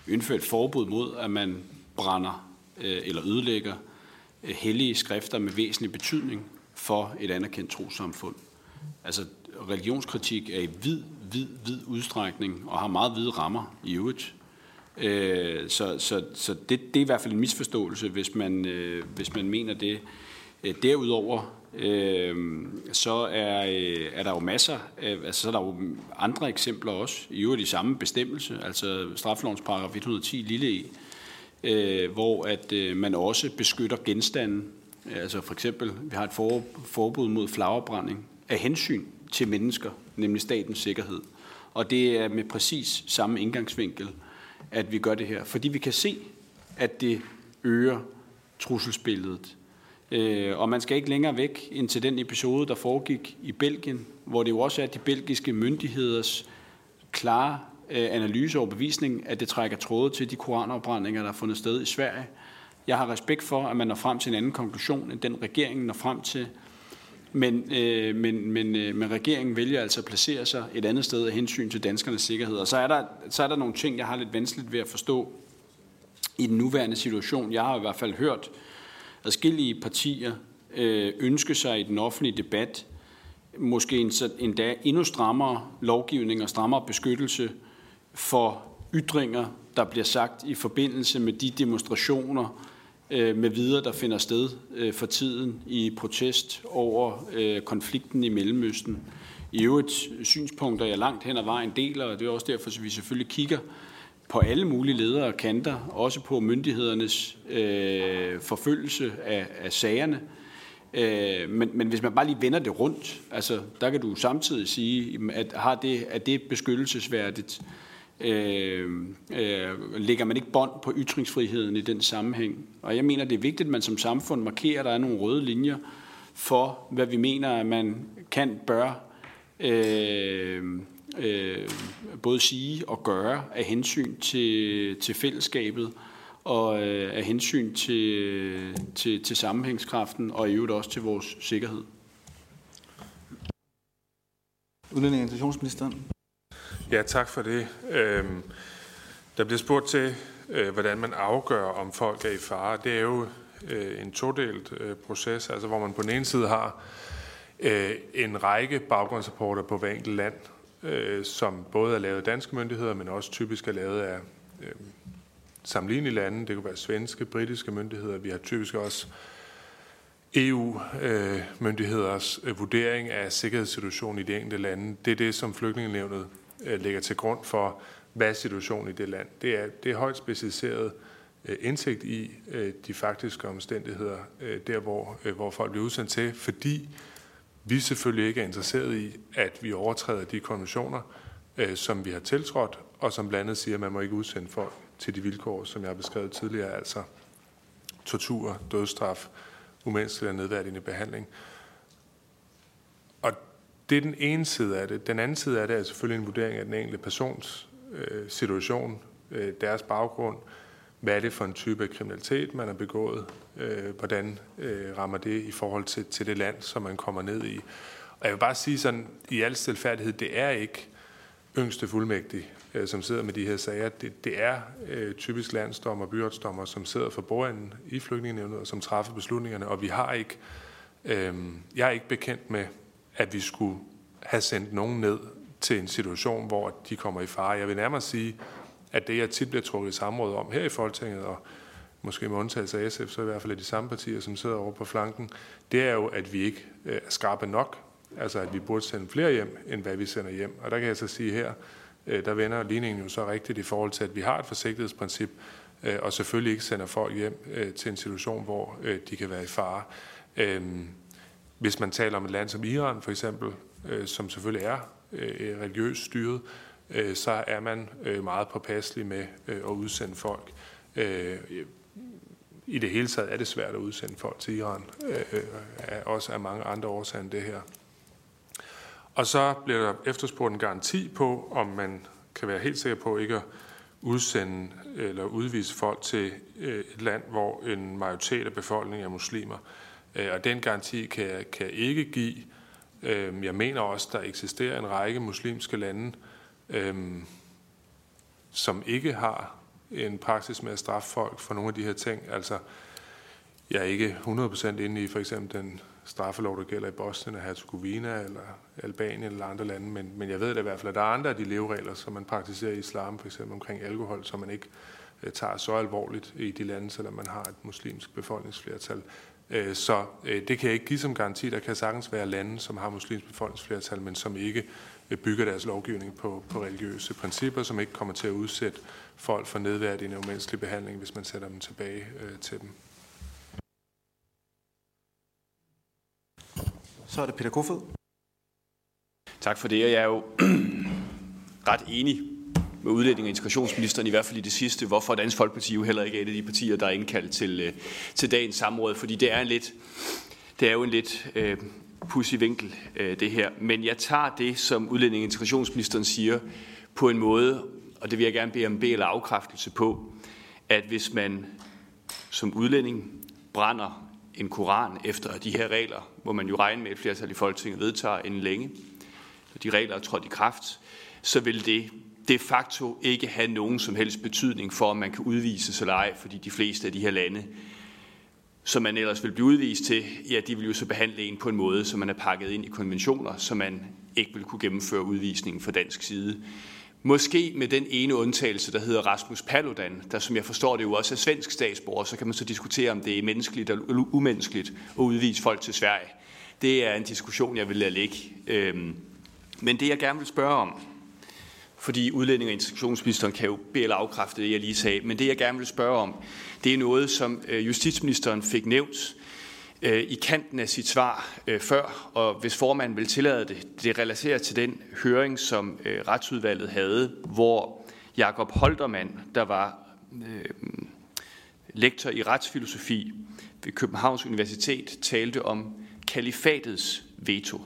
C: Vi indfører et forbud mod, at man brænder øh, eller ødelægger øh, hellige skrifter med væsentlig betydning for et anerkendt trosamfund. Altså religionskritik er i vid, vid, vid udstrækning og har meget hvide rammer i øvrigt. Øh, så så, så det, det er i hvert fald en misforståelse, hvis man, øh, hvis man mener det. Øh, derudover øh, så er, øh, er der jo masser, øh, altså så er der jo andre eksempler også, i øvrigt i samme bestemmelse, altså straffelovens paragraf 110 lille e, øh, hvor at øh, man også beskytter genstanden. Altså for eksempel, vi har et for, forbud mod flagerbrænding af hensyn til mennesker, nemlig statens sikkerhed. Og det er med præcis samme indgangsvinkel, at vi gør det her. Fordi vi kan se, at det øger trusselsbilledet. Øh, og man skal ikke længere væk ind til den episode, der foregik i Belgien, hvor det jo også er de belgiske myndigheders klare øh, analyse og bevisning, at det trækker tråde til de koranopbrændinger, der er fundet sted i Sverige. Jeg har respekt for, at man når frem til en anden konklusion, end den regeringen når frem til. Men, øh, men, men, øh, men regeringen vælger altså at placere sig et andet sted af hensyn til danskernes sikkerhed. Og så er, der, så er der nogle ting, jeg har lidt vanskeligt ved at forstå i den nuværende situation. Jeg har i hvert fald hørt adskillige partier øh, ønske sig i den offentlige debat måske endda endnu strammere lovgivning og strammere beskyttelse for ytringer, der bliver sagt i forbindelse med de demonstrationer øh, med videre, der finder sted øh, for tiden i protest over øh, konflikten i Mellemøsten. I øvrigt synspunkter, jeg langt hen ad vejen deler, og det er også derfor, at vi selvfølgelig kigger på alle mulige ledere og kanter, også på myndighedernes øh, forfølgelse af, af sagerne. Øh, men, men hvis man bare lige vender det rundt, altså der kan du samtidig sige, at har det, er det beskyttelsesværdigt? Øh, Øh, øh, lægger man ikke bånd på ytringsfriheden i den sammenhæng? Og jeg mener, det er vigtigt, at man som samfund markerer, at der er nogle røde linjer for, hvad vi mener, at man kan, bør øh, øh, både sige og gøre af hensyn til, til fællesskabet og øh, af hensyn til, til, til sammenhængskraften og i øvrigt også til vores sikkerhed.
A: Udlænding og integrationsministeren.
D: Ja, tak for det. Øhm, der bliver spurgt til, øh, hvordan man afgør, om folk er i fare. Det er jo øh, en todelt øh, proces, altså hvor man på den ene side har øh, en række baggrundsrapporter på hver enkelt land, øh, som både er lavet af danske myndigheder, men også typisk er lavet af øh, sammenlignelige lande. Det kunne være svenske, britiske myndigheder. Vi har typisk også EU-myndigheders øh, øh, vurdering af sikkerhedssituationen i de enkelte lande. Det er det, som flygtningenevnet Øh, ligger lægger til grund for, hvad er situationen i det land. Det er, det er højt specialiseret øh, indsigt i øh, de faktiske omstændigheder, der hvor, hvor folk bliver udsendt til, fordi vi selvfølgelig ikke er interesseret i, at vi overtræder de konventioner, som vi har tiltrådt, og som blandt andet siger, at man må ikke udsende folk til de vilkår, som jeg har beskrevet tidligere, altså tortur, dødsstraf, umenneskelig og nedværdigende behandling. Det er den ene side af det. Den anden side af det er selvfølgelig en vurdering af den enkelte persons øh, situation, øh, deres baggrund, hvad er det for en type af kriminalitet, man har begået, øh, hvordan øh, rammer det i forhold til, til det land, som man kommer ned i. Og jeg vil bare sige sådan, i al stilfærdighed, det er ikke yngste fuldmægtig, øh, som sidder med de her sager. Det, det er øh, typisk landsdommer og byretsdommer, som sidder for bordenden i flygtningenevnet og som træffer beslutningerne. Og vi har ikke, øh, jeg er ikke bekendt med, at vi skulle have sendt nogen ned til en situation, hvor de kommer i fare. Jeg vil nærmere sige, at det, jeg tit bliver trukket i samråd om her i Folketinget, og måske med undtagelse af SF, så i hvert fald af de samme partier, som sidder over på flanken, det er jo, at vi ikke øh, er skarpe nok. Altså, at vi burde sende flere hjem, end hvad vi sender hjem. Og der kan jeg så sige her, øh, der vender ligningen jo så rigtigt i forhold til, at vi har et forsigtighedsprincip, øh, og selvfølgelig ikke sender folk hjem til en situation, hvor de kan være i fare. Øhm, hvis man taler om et land som Iran for eksempel, øh, som selvfølgelig er øh, religiøst styret, øh, så er man meget påpasselig med at udsende folk. I det hele taget er det svært at udsende folk til Iran, også af mange andre årsager end det her. Og så bliver der efterspurgt en garanti på, om man kan være helt sikker på ikke at udsende eller udvise folk til et land, hvor en majoritet af befolkningen er muslimer. Øh, og den garanti kan jeg, kan jeg ikke give. Øhm, jeg mener også, der eksisterer en række muslimske lande, øhm, som ikke har en praksis med at straffe folk for nogle af de her ting. Altså, jeg er ikke 100% inde i for eksempel den straffelov, der gælder i Bosnien og Herzegovina eller Albanien eller andre lande, men, men jeg ved det i hvert fald, at der er andre af de leveregler, som man praktiserer i islam, for eksempel omkring alkohol, som man ikke øh, tager så alvorligt i de lande, selvom man har et muslimsk befolkningsflertal. Uh, så uh, det kan jeg ikke give som garanti. Der kan sagtens være lande, som har muslimsk befolkningsflertal, men som ikke bygger deres lovgivning på, på religiøse principper, som ikke kommer til at udsætte folk for nedværdigende umenneskelig behandling, hvis man sætter dem tilbage uh, til dem.
A: Så er det Peter Kofod.
H: Tak for det, og jeg er jo ret enig med udlænding og integrationsministeren, i hvert fald i det sidste, hvorfor Dansk Folkeparti jo heller ikke er et af de partier, der er indkaldt til, øh, til dagens samråd, fordi det er, en lidt, det er jo en lidt øh, pussy vinkel, øh, det her. Men jeg tager det, som udlænding og integrationsministeren siger, på en måde, og det vil jeg gerne bede om eller afkræftelse på, at hvis man som udlænding brænder en koran efter de her regler, hvor man jo regner med, et flertal i Folketinget vedtager inden længe, når de regler er trådt i kraft, så vil det de facto ikke have nogen som helst betydning for, om man kan udvises eller ej, fordi de fleste af de her lande, som man ellers vil blive udvist til, ja, de vil jo så behandle en på en måde, som man er pakket ind i konventioner, så man ikke vil kunne gennemføre udvisningen fra dansk side. Måske med den ene undtagelse, der hedder Rasmus Paludan, der som jeg forstår det jo også er svensk statsborger, så kan man så diskutere, om det er menneskeligt eller umenneskeligt at udvise folk til Sverige. Det er en diskussion, jeg vil lade ligge. Øhm, men det, jeg gerne vil spørge om, fordi udlænding og integrationsministeren kan jo bede eller afkræfte det, jeg lige sagde, men det, jeg gerne vil spørge om, det er noget, som øh, justitsministeren fik nævnt øh, i kanten af sit svar øh, før, og hvis formanden vil tillade det, det relaterer til den høring, som retsudvalget havde, hvor Jakob Holtermann, der var øh, lektor i retsfilosofi ved Københavns Universitet, talte om kalifatets veto.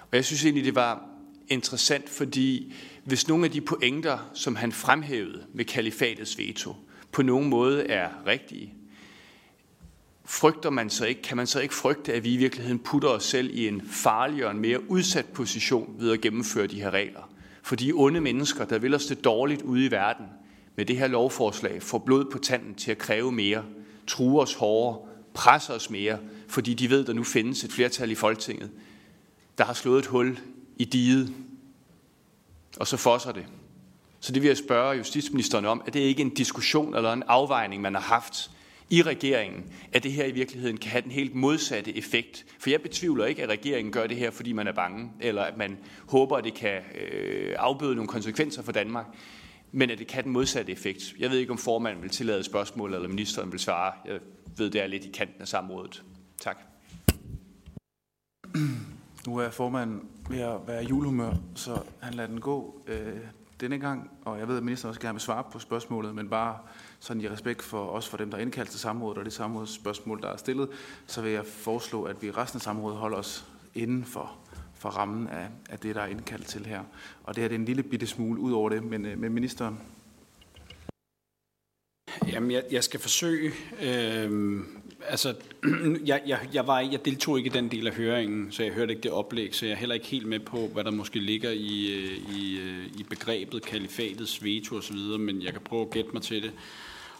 H: Og jeg synes egentlig, det var interessant, fordi hvis nogle af de pointer, som han fremhævede med kalifatets veto, på nogen måde er rigtige, frygter man så ikke, kan man så ikke frygte, at vi i virkeligheden putter os selv i en farligere og en mere udsat position ved at gennemføre de her regler? For de onde mennesker, der vil os det dårligt ude i verden, med det her lovforslag får blod på tanden til at kræve mere, true os hårdere, presse os mere, fordi de ved, at der nu findes et flertal i Folketinget, der har slået et hul i diget, og så fosser det. Så det vil jeg spørge justitsministeren om, er det ikke en diskussion eller en afvejning, man har haft i regeringen, at det her i virkeligheden kan have den helt modsatte effekt. For jeg betvivler ikke, at regeringen gør det her, fordi man er bange, eller at man håber, at det kan øh, afbøde nogle konsekvenser for Danmark, men at det kan have den modsatte effekt. Jeg ved ikke, om formanden vil tillade spørgsmål, eller ministeren vil svare. Jeg ved, det er lidt i kanten af samrådet. Tak.
A: Nu er formanden ved at være i julehumør, så han lader den gå øh, denne gang, og jeg ved, at ministeren også gerne vil svare på spørgsmålet, men bare sådan i respekt for os for dem, der er indkaldt til samrådet, og det samrådsspørgsmål, der er stillet, så vil jeg foreslå, at vi resten af samrådet holder os inden for, for rammen af, af det, der er indkaldt til her. Og det her det er en lille bitte smule ud over det, men øh, med ministeren.
C: Jamen, jeg, jeg skal forsøge. Øh, altså, jeg, jeg, jeg, var, jeg deltog ikke i den del af høringen, så jeg hørte ikke det oplæg, så jeg er heller ikke helt med på, hvad der måske ligger i, øh, i, øh, i begrebet kalifatets veto osv., men jeg kan prøve at gætte mig til det.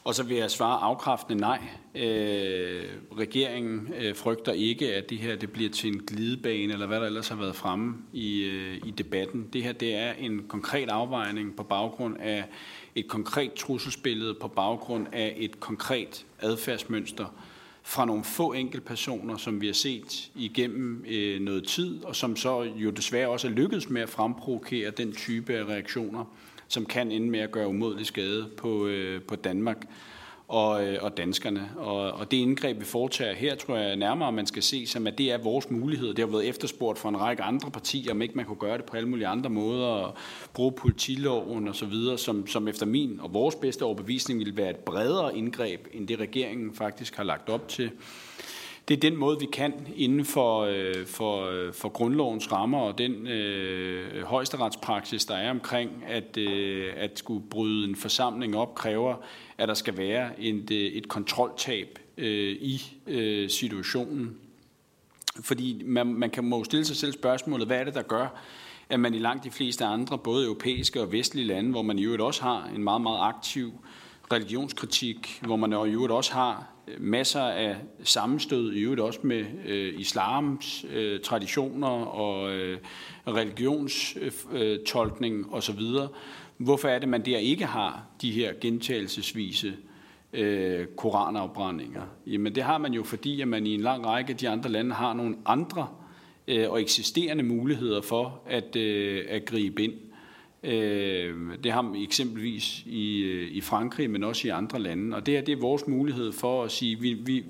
C: Og så vil jeg svare afkræftende nej. Øh, regeringen øh, frygter ikke, at det her det bliver til en glidebane, eller hvad der ellers har været fremme i, øh, i debatten. Det her det er en konkret afvejning på baggrund af et konkret trusselsbillede, på baggrund af et konkret adfærdsmønster fra nogle få enkeltpersoner, som vi har set igennem øh, noget tid, og som så jo desværre også er lykkedes med at fremprovokere den type af reaktioner, som kan ende med at gøre umådelig skade på, øh, på Danmark og, øh, og danskerne. Og, og det indgreb, vi foretager her, tror jeg nærmere, man skal se som, at det er vores mulighed. Det har været efterspurgt fra en række andre partier, om ikke man kunne gøre det på alle mulige andre måder, og bruge politiloven osv., som, som efter min og vores bedste overbevisning ville være et bredere indgreb, end det regeringen faktisk har lagt op til det er den måde, vi kan inden for, øh, for, øh, for grundlovens rammer og den øh, højesteretspraksis, der er omkring, at, øh, at skulle bryde en forsamling op, kræver, at der skal være et, øh, et kontroltab øh, i øh, situationen. Fordi man, man kan må stille sig selv spørgsmålet, hvad er det, der gør, at man i langt de fleste andre, både europæiske og vestlige lande, hvor man i øvrigt også har en meget, meget aktiv religionskritik, hvor man i øvrigt også har masser af sammenstød, i øvrigt også med øh, islams øh, traditioner og øh, religionstolkning øh, osv. Hvorfor er det, man der ikke har de her gentagelsesvise øh, koranafbrændinger? Jamen det har man jo, fordi at man i en lang række af de andre lande har nogle andre øh, og eksisterende muligheder for at, øh, at gribe ind. Øh, det har man eksempelvis i, øh, i Frankrig, men også i andre lande. Og det her det er vores mulighed for at sige, vi, vi,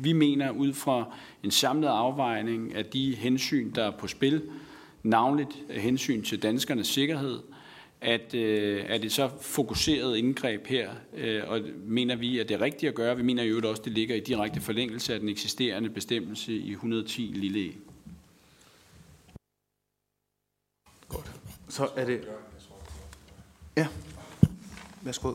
C: vi mener ud fra en samlet afvejning af de hensyn, der er på spil, navnligt hensyn til danskernes sikkerhed, at, øh, at det så fokuseret indgreb her, øh, og mener vi, at det er rigtigt at gøre. Vi mener jo også, at det ligger i direkte forlængelse af den eksisterende bestemmelse i 110 lille e.
A: Godt. Så er det... Ja, værsgo.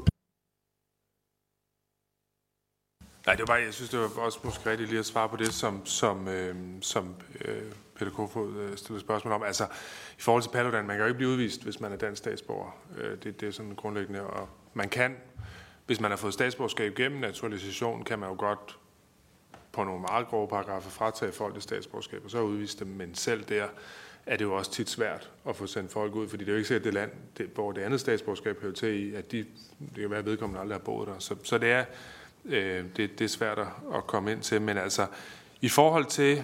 D: Nej, det var bare, jeg synes, det var også måske rigtigt lige at svare på det, som, som, øh, som øh, Peter Kofod øh, stillede spørgsmål om. Altså, i forhold til Paludan, man kan jo ikke blive udvist, hvis man er dansk statsborger. Øh, det, det er sådan grundlæggende. Og man kan, hvis man har fået statsborgerskab gennem naturalisation, kan man jo godt på nogle meget grove paragrafer fratage folk det statsborgerskab, og så udvise dem. Men selv der er det jo også tit svært at få sendt folk ud, fordi det er jo ikke sikkert, at det land, det, hvor det andet statsborgerskab hører til i, at de, det kan være, at vedkommende aldrig har boet der. Så, så det, er, øh, det, det er svært at komme ind til. Men altså, i forhold til,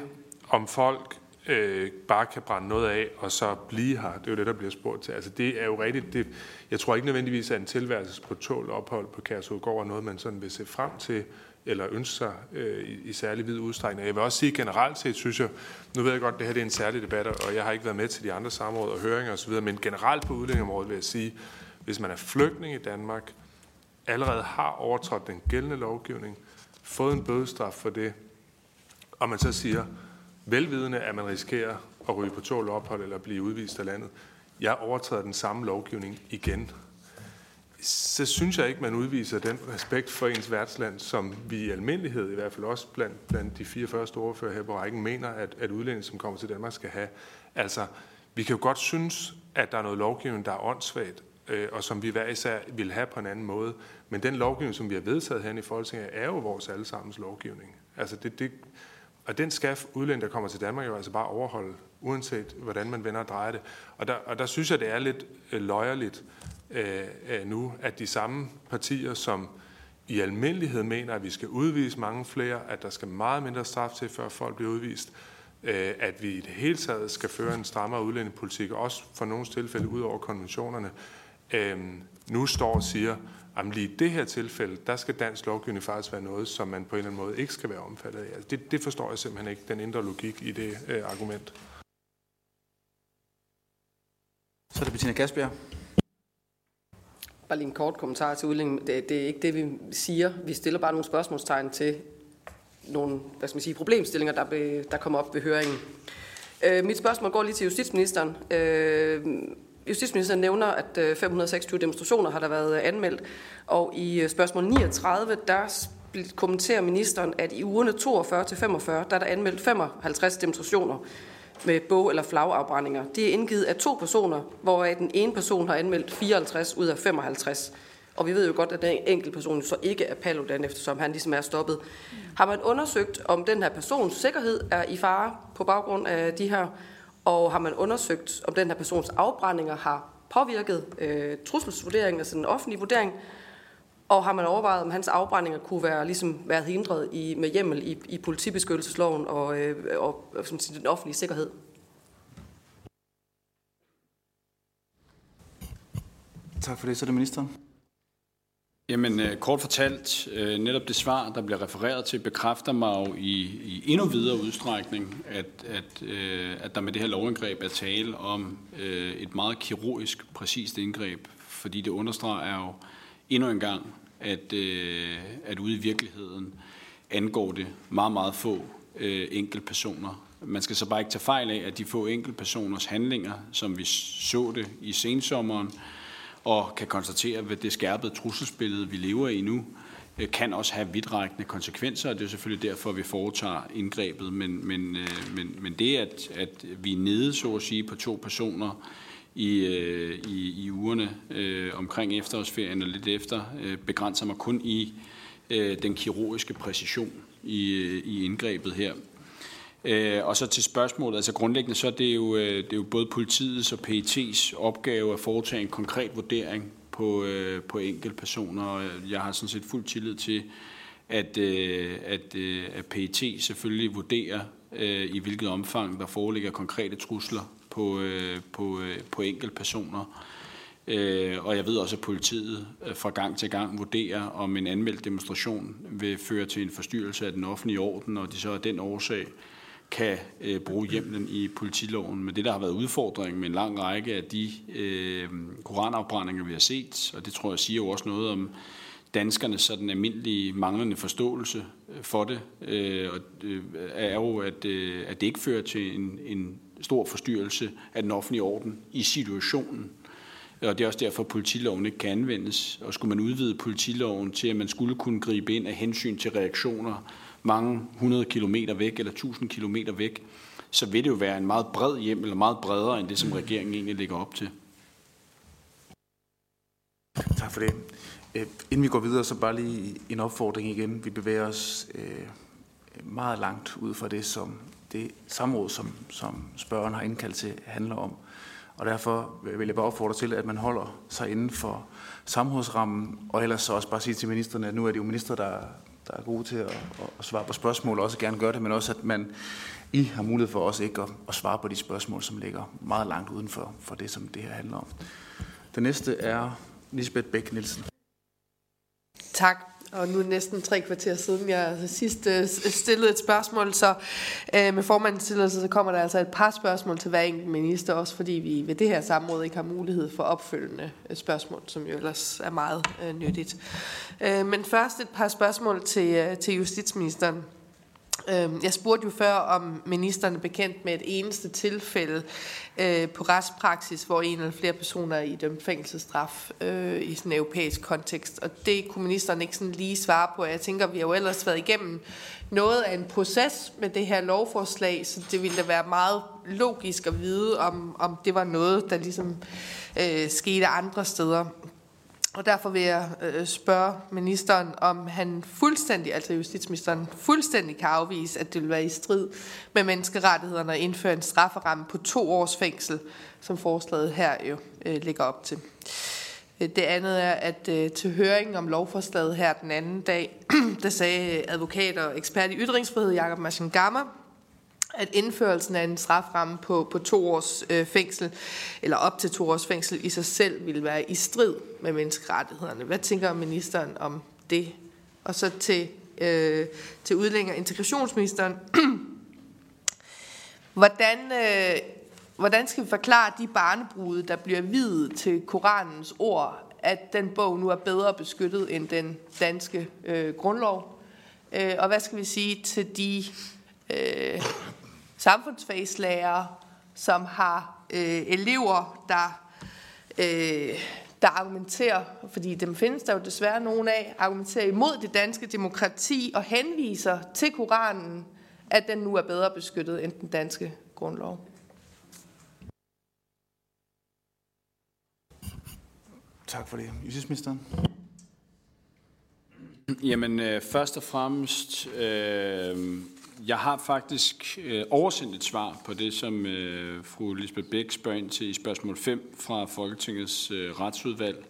D: om folk øh, bare kan brænde noget af, og så blive her, det er jo det, der bliver spurgt til. Altså, det er jo rigtigt. Det, jeg tror ikke nødvendigvis, at en tilværelse på tål ophold på Kærshovedgård er noget, man sådan vil se frem til, eller ønske sig øh, i, i særlig vid udstrækning. Jeg vil også sige generelt set, synes jeg, nu ved jeg godt, at det her det er en særlig debat, og jeg har ikke været med til de andre samråd og høringer osv., men generelt på udlændingområdet vil jeg sige, hvis man er flygtning i Danmark, allerede har overtrådt den gældende lovgivning, fået en bødestraf for det, og man så siger, velvidende, at man risikerer at ryge på tål ophold eller blive udvist af landet, jeg overtræder den samme lovgivning igen så synes jeg ikke, man udviser den respekt for ens værtsland, som vi i almindelighed, i hvert fald også blandt, blandt de 44 store ordfører her på rækken, mener, at, at udlændinge, som kommer til Danmark, skal have. Altså, vi kan jo godt synes, at der er noget lovgivning, der er åndssvagt, øh, og som vi hver især vil have på en anden måde. Men den lovgivning, som vi har vedtaget herinde i Folketinget, er jo vores allesammens lovgivning. Altså det, det, og den skal udlænding, der kommer til Danmark, jo altså bare overholde, uanset hvordan man vender og drejer det. Og der, og der synes jeg, det er lidt øh, løjerligt Øh, øh, nu, at de samme partier, som i almindelighed mener, at vi skal udvise mange flere, at der skal meget mindre straf til, før folk bliver udvist, øh, at vi i det hele taget skal føre en strammere udlændingepolitik, også for nogle tilfælde ud over konventionerne, øh, nu står og siger, at lige i det her tilfælde, der skal dansk lovgivning faktisk være noget, som man på en eller anden måde ikke skal være omfattet af. Altså det, det forstår jeg simpelthen ikke, den indre logik i det øh, argument.
A: Så er det Bettina Kasper.
B: Bare lige en kort kommentar til udlænding. Det, det er ikke det, vi siger. Vi stiller bare nogle spørgsmålstegn til nogle hvad skal man sige, problemstillinger, der, be, der kommer op ved høringen. Øh, mit spørgsmål går lige til justitsministeren. Øh, Justitsministeren nævner, at øh, 526 demonstrationer har der været øh, anmeldt, og i øh, spørgsmål 39, der kommenterer ministeren, at i ugerne 42 til 45, der er der anmeldt 55 demonstrationer med bog- eller flagafbrændinger. Det er indgivet af to personer, hvoraf den ene person har anmeldt 54 ud af 55. Og vi ved jo godt, at den enkelte person så ikke er Paludan, eftersom han ligesom er stoppet. Har man undersøgt, om den her persons sikkerhed er i fare på baggrund af de her og har man undersøgt, om den her persons afbrændinger har påvirket øh, trusselsvurderingen, altså den offentlige vurdering, og har man overvejet, om hans afbrændinger kunne være ligesom været hindret i, med hjemmel i, i politibeskyttelsesloven og, øh, og som siger, den offentlige sikkerhed?
A: Tak for det. Så er det ministeren.
C: Jamen, øh, kort fortalt, øh, netop det svar, der bliver refereret til, bekræfter mig jo i, i endnu videre udstrækning, at, at, øh, at der med det her lovindgreb er tale om et meget kirurgisk, præcist indgreb, fordi det understreger jo endnu en gang, at, øh, at ude i virkeligheden angår det meget, meget få øh, enkeltpersoner. Man skal så bare ikke tage fejl af, at de få enkeltpersoners handlinger, som vi så det i sensommeren, og kan konstatere, ved det skærpede trusselsbillede, vi lever i nu, øh, kan også have vidtrækkende konsekvenser, og det er selvfølgelig derfor, vi foretager indgrebet. Men, men, øh, men, men det, at, at vi er nede, så at sige, på to personer i, øh, i, i ugerne øh, omkring efterårsferien og lidt efter, øh, begrænser mig kun i øh, den kirurgiske præcision i, øh, i indgrebet her. Øh, og så til spørgsmålet, altså grundlæggende så er det jo, øh, det er jo både politiets og PET's opgave at foretage en konkret vurdering på, øh, på enkelte personer. Og jeg har sådan set fuld tillid til, at, øh, at, øh, at PET selvfølgelig vurderer, i hvilket omfang der foreligger konkrete trusler på, øh, på, øh, på enkeltpersoner. personer. Og jeg ved også, at politiet fra gang til gang vurderer, om en anmeldt demonstration vil føre til en forstyrrelse af den offentlige orden, og de så af den årsag kan øh, bruge hjemlen i politiloven. Men det, der har været udfordringen med en lang række af de øh, koranafbrændinger, vi har set, og det tror jeg siger jo også noget om danskernes sådan almindelige manglende forståelse for det, øh, og, øh, er jo, at, øh, at det ikke fører til en, en stor forstyrrelse af den offentlige orden i situationen. Og det er også derfor, at politiloven ikke kan anvendes. Og skulle man udvide politiloven til, at man skulle kunne gribe ind af hensyn til reaktioner mange hundrede kilometer væk eller tusind kilometer væk, så vil det jo være en meget bred hjem, eller meget bredere end det, som regeringen egentlig lægger op til.
A: Tak for det. Øh, inden vi går videre, så bare lige en opfordring igen. Vi bevæger os øh, meget langt ud fra det, som det samråd, som, som spørgeren har indkaldt til, handler om. Og derfor vil jeg bare opfordre til, at man holder sig inden for samrådsrammen, og ellers så også bare sige til ministerne, at nu er det jo minister, der, der er gode til at, at svare på spørgsmål, og også gerne gøre det, men også at man I har mulighed for også ikke at, at svare på de spørgsmål, som ligger meget langt uden for, for det, som det her handler om. Det næste er Lisbeth Bæk Nielsen.
F: Tak og nu er det næsten tre kvarter siden, jeg sidst øh, stillede et spørgsmål, så øh, med formandens tilladelse, så kommer der altså et par spørgsmål til hver enkelt minister, også fordi vi ved det her samråd ikke har mulighed for opfølgende øh, spørgsmål, som jo ellers er meget øh, nyttigt. Øh, men først et par spørgsmål til, øh, til justitsministeren. Øh, jeg spurgte jo før, om ministeren er bekendt med et eneste tilfælde øh, på retspraksis, hvor en eller flere personer er i dømt fængselsstraf øh, i sådan en europæisk kontekst. Og det kunne ministeren ikke sådan lige svare på. Jeg tænker, vi har jo ellers været igennem noget af en proces med det her lovforslag, så det ville da være meget logisk at vide, om, om det var noget, der ligesom øh, skete andre steder. Og derfor vil jeg øh, spørge ministeren, om han fuldstændig, altså justitsministeren, fuldstændig kan afvise, at det vil være i strid med menneskerettighederne at indføre en strafferamme på to års fængsel, som forslaget her jo øh, ligger op til. Øh, det andet er, at øh, til høringen om lovforslaget her den anden dag, der sagde advokat og ekspert i ytringsfrihed, Jakob Maschengammer, at indførelsen af en straframme på, på to års øh, fængsel, eller op til to års fængsel, i sig selv ville være i strid med menneskerettighederne. Hvad tænker ministeren om det? Og så til, øh, til udlænding og integrationsministeren. hvordan, øh, hvordan skal vi forklare de barnebrude, der bliver videt til Koranens ord, at den bog nu er bedre beskyttet end den danske øh, grundlov? Øh, og hvad skal vi sige til de øh, samfundsfagslærer, som har øh, elever, der, øh, der argumenterer, fordi dem findes der jo desværre nogen af, argumenterer imod det danske demokrati og henviser til Koranen, at den nu er bedre beskyttet end den danske grundlov.
A: Tak for det. Justitsministeren.
C: Jamen, øh, først og fremmest, øh, jeg har faktisk øh, oversendt et svar på det, som øh, fru Lisbeth Bæk spørger ind til i spørgsmål 5 fra Folketingets øh, retsudvalg.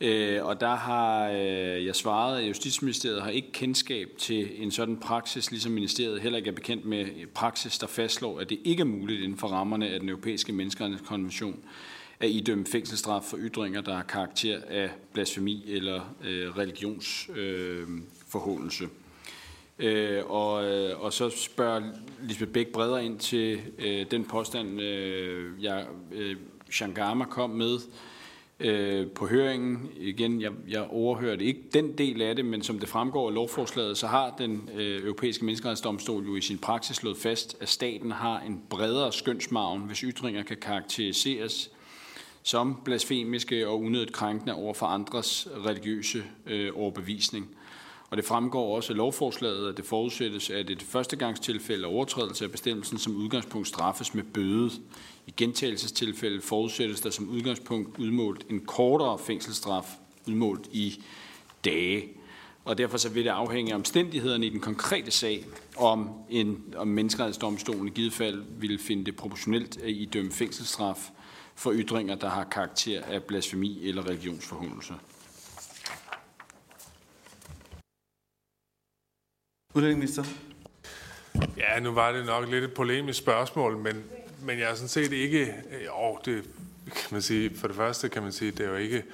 C: Øh, og der har øh, jeg svaret, at Justitsministeriet har ikke kendskab til en sådan praksis, ligesom ministeriet heller ikke er bekendt med praksis, der fastslår, at det ikke er muligt inden for rammerne af den europæiske menneskerettighedskonvention at idømme fængselsstraf for ytringer, der har karakter af blasfemi eller øh, religionsforhåndelse. Øh, Øh, og, øh, og så spørger Lisbeth Bæk bredere ind til øh, den påstand, øh, jeg, øh, Shangama kom med øh, på høringen. Igen, jeg, jeg overhørte ikke den del af det, men som det fremgår af lovforslaget, så har den øh, europæiske menneskerettighedsdomstol jo i sin praksis slået fast, at staten har en bredere skønsmagen, hvis ytringer kan karakteriseres som blasfemiske og unødigt krænkende over for andres religiøse øh, overbevisning. Og det fremgår også af lovforslaget, at det forudsættes, at et førstegangstilfælde af overtrædelse af bestemmelsen som udgangspunkt straffes med bøde. I gentagelsestilfælde forudsættes der som udgangspunkt udmålt en kortere fængselsstraf, udmålt i dage. Og derfor så vil det afhænge af omstændighederne i den konkrete sag, om, en, om menneskerettighedsdomstolen i givet fald ville finde det proportionelt at idømme fængselsstraf for ytringer, der har karakter af blasfemi eller religionsforhåndelse.
A: Udlændingeminister.
D: Ja, nu var det nok lidt et polemisk spørgsmål, men, men jeg er sådan set ikke... Øh, jo, det kan man sige... For det første kan man sige, det er jo ikke...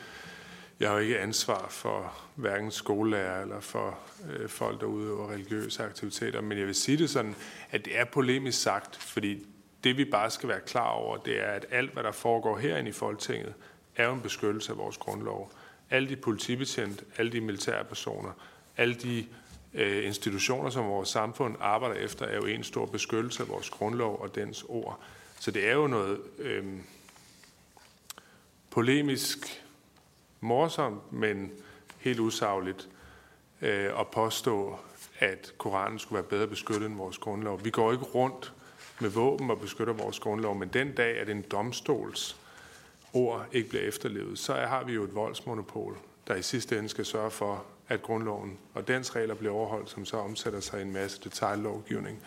D: Jeg har jo ikke ansvar for hverken skolelærer eller for øh, folk, der udøver religiøse aktiviteter, men jeg vil sige det sådan, at det er polemisk sagt, fordi det vi bare skal være klar over, det er, at alt, hvad der foregår herinde i Folketinget, er jo en beskyttelse af vores grundlov. Alle de politibetjente, alle de militære personer, alle de øh, institutioner, som vores samfund arbejder efter, er jo en stor beskyttelse af vores grundlov og dens ord. Så det er jo noget øh, polemisk morsomt, men helt usagligt øh, at påstå, at Koranen skulle være bedre beskyttet end vores grundlov. Vi går ikke rundt med våben og beskytter vores grundlov, men den dag, at en domstols ord ikke bliver efterlevet, så har vi jo et voldsmonopol, der i sidste ende skal sørge for, at grundloven og dens regler bliver overholdt, som så omsætter sig i en masse detaljlovgivning.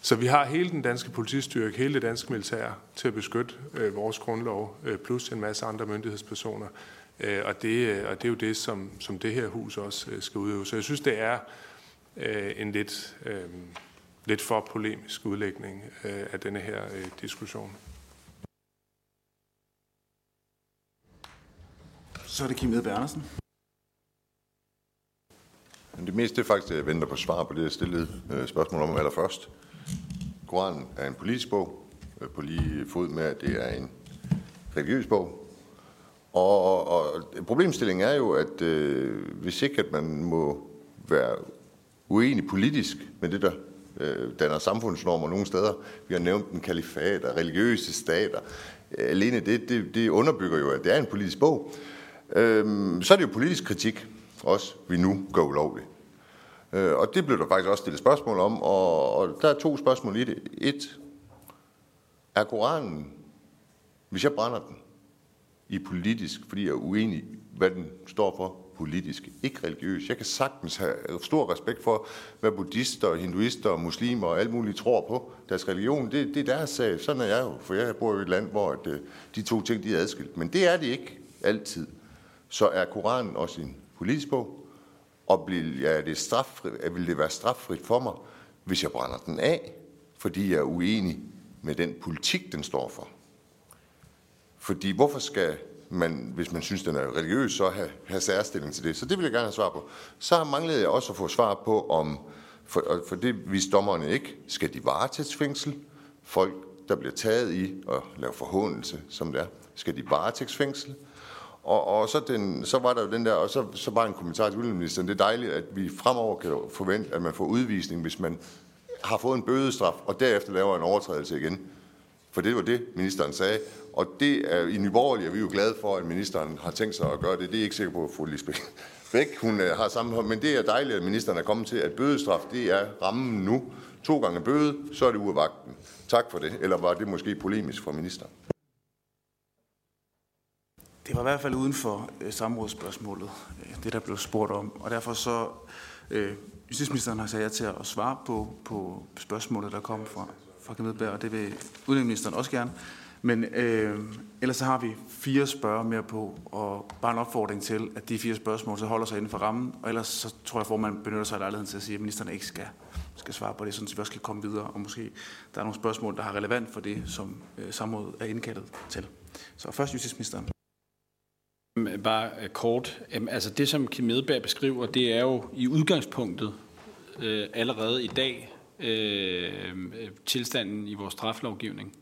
D: Så vi har hele den danske politistyrke, hele det danske militær til at beskytte øh, vores grundlov, øh, plus en masse andre myndighedspersoner. Øh, og, det, øh, og det er jo det, som, som det her hus også øh, skal udøve. Så jeg synes, det er øh, en lidt, øh, lidt for polemisk udlægning øh, af denne her øh, diskussion.
A: Så er det Kim Edberg Andersen.
G: Men det meste er faktisk, at jeg venter på svar på det, jeg stillede øh, spørgsmål om allerførst. Koranen er en politisk bog, øh, på lige fod med, at det er en religiøs bog. Og, og, og problemstillingen er jo, at øh, hvis ikke at man må være uenig politisk med det, der øh, danner samfundsnormer nogle steder. Vi har nævnt en kalifater, religiøse stater. Alene det, det, det underbygger jo, at det er en politisk bog. Øhm, så er det jo politisk kritik også, vi nu gør ulovligt. Øh, og det blev der faktisk også stillet spørgsmål om, og, og der er to spørgsmål i det. Et, er Koranen, hvis jeg brænder den, i politisk, fordi jeg er uenig, hvad den står for politisk, ikke religiøs. Jeg kan sagtens have stor respekt for, hvad buddhister, hinduister og muslimer og alt muligt tror på. Deres religion, det, det er deres sag. Sådan er jeg jo, for jeg bor i et land, hvor at, øh, de to ting de er adskilt. Men det er det ikke altid. Så er Koranen også en politisk bog, og bliver ja, det straffri, vil det være straffrit for mig, hvis jeg brænder den af, fordi jeg er uenig med den politik, den står for. Fordi hvorfor skal man, hvis man synes, den er religiøs, så have, have særstilling til det? Så det vil jeg gerne have svar på. Så manglede jeg også at få svar på, om, for, for det vidste dommerne ikke, skal de varetægtsfængsel? Folk, der bliver taget i at lave forhåndelse, som det er, skal de varetægtsfængsel? Og, og så, den, så var der jo den der, og så, så bare en kommentar til udlændingeministeren. Det er dejligt, at vi fremover kan forvente, at man får udvisning, hvis man har fået en bødestraf, og derefter laver en overtrædelse igen. For det var det, ministeren sagde. Og det er, i Nyborg er vi jo glade for, at ministeren har tænkt sig at gøre det. Det er jeg ikke sikker på, at fru Lisbeth Bæk hun øh, har samme Men det er dejligt, at ministeren er kommet til, at bødestraf, det er rammen nu. To gange bøde, så er det ud af vagten. Tak for det. Eller var det måske polemisk fra ministeren?
A: Det var i hvert fald uden for øh, samrådsspørgsmålet, øh, det der blev spurgt om. Og derfor så, øh, justitsministeren har sagt ja til at svare på, på spørgsmålet, der kom fra, fra Kamedberg, og det vil udenrigsministeren også gerne. Men øh, ellers så har vi fire spørger mere på, og bare en opfordring til, at de fire spørgsmål så holder sig inden for rammen, og ellers så tror jeg, at man benytter sig af lejligheden til at sige, at ministeren ikke skal, skal svare på det, sådan, så vi også kan komme videre, og måske der er nogle spørgsmål, der har relevant for det, som øh, samrådet er indkaldet til. Så først justitsministeren.
C: Øh, bare øh, kort. Altså det, som Kim Edberg beskriver, det er jo i udgangspunktet øh, allerede i dag øh, øh tilstanden i vores straflovgivning.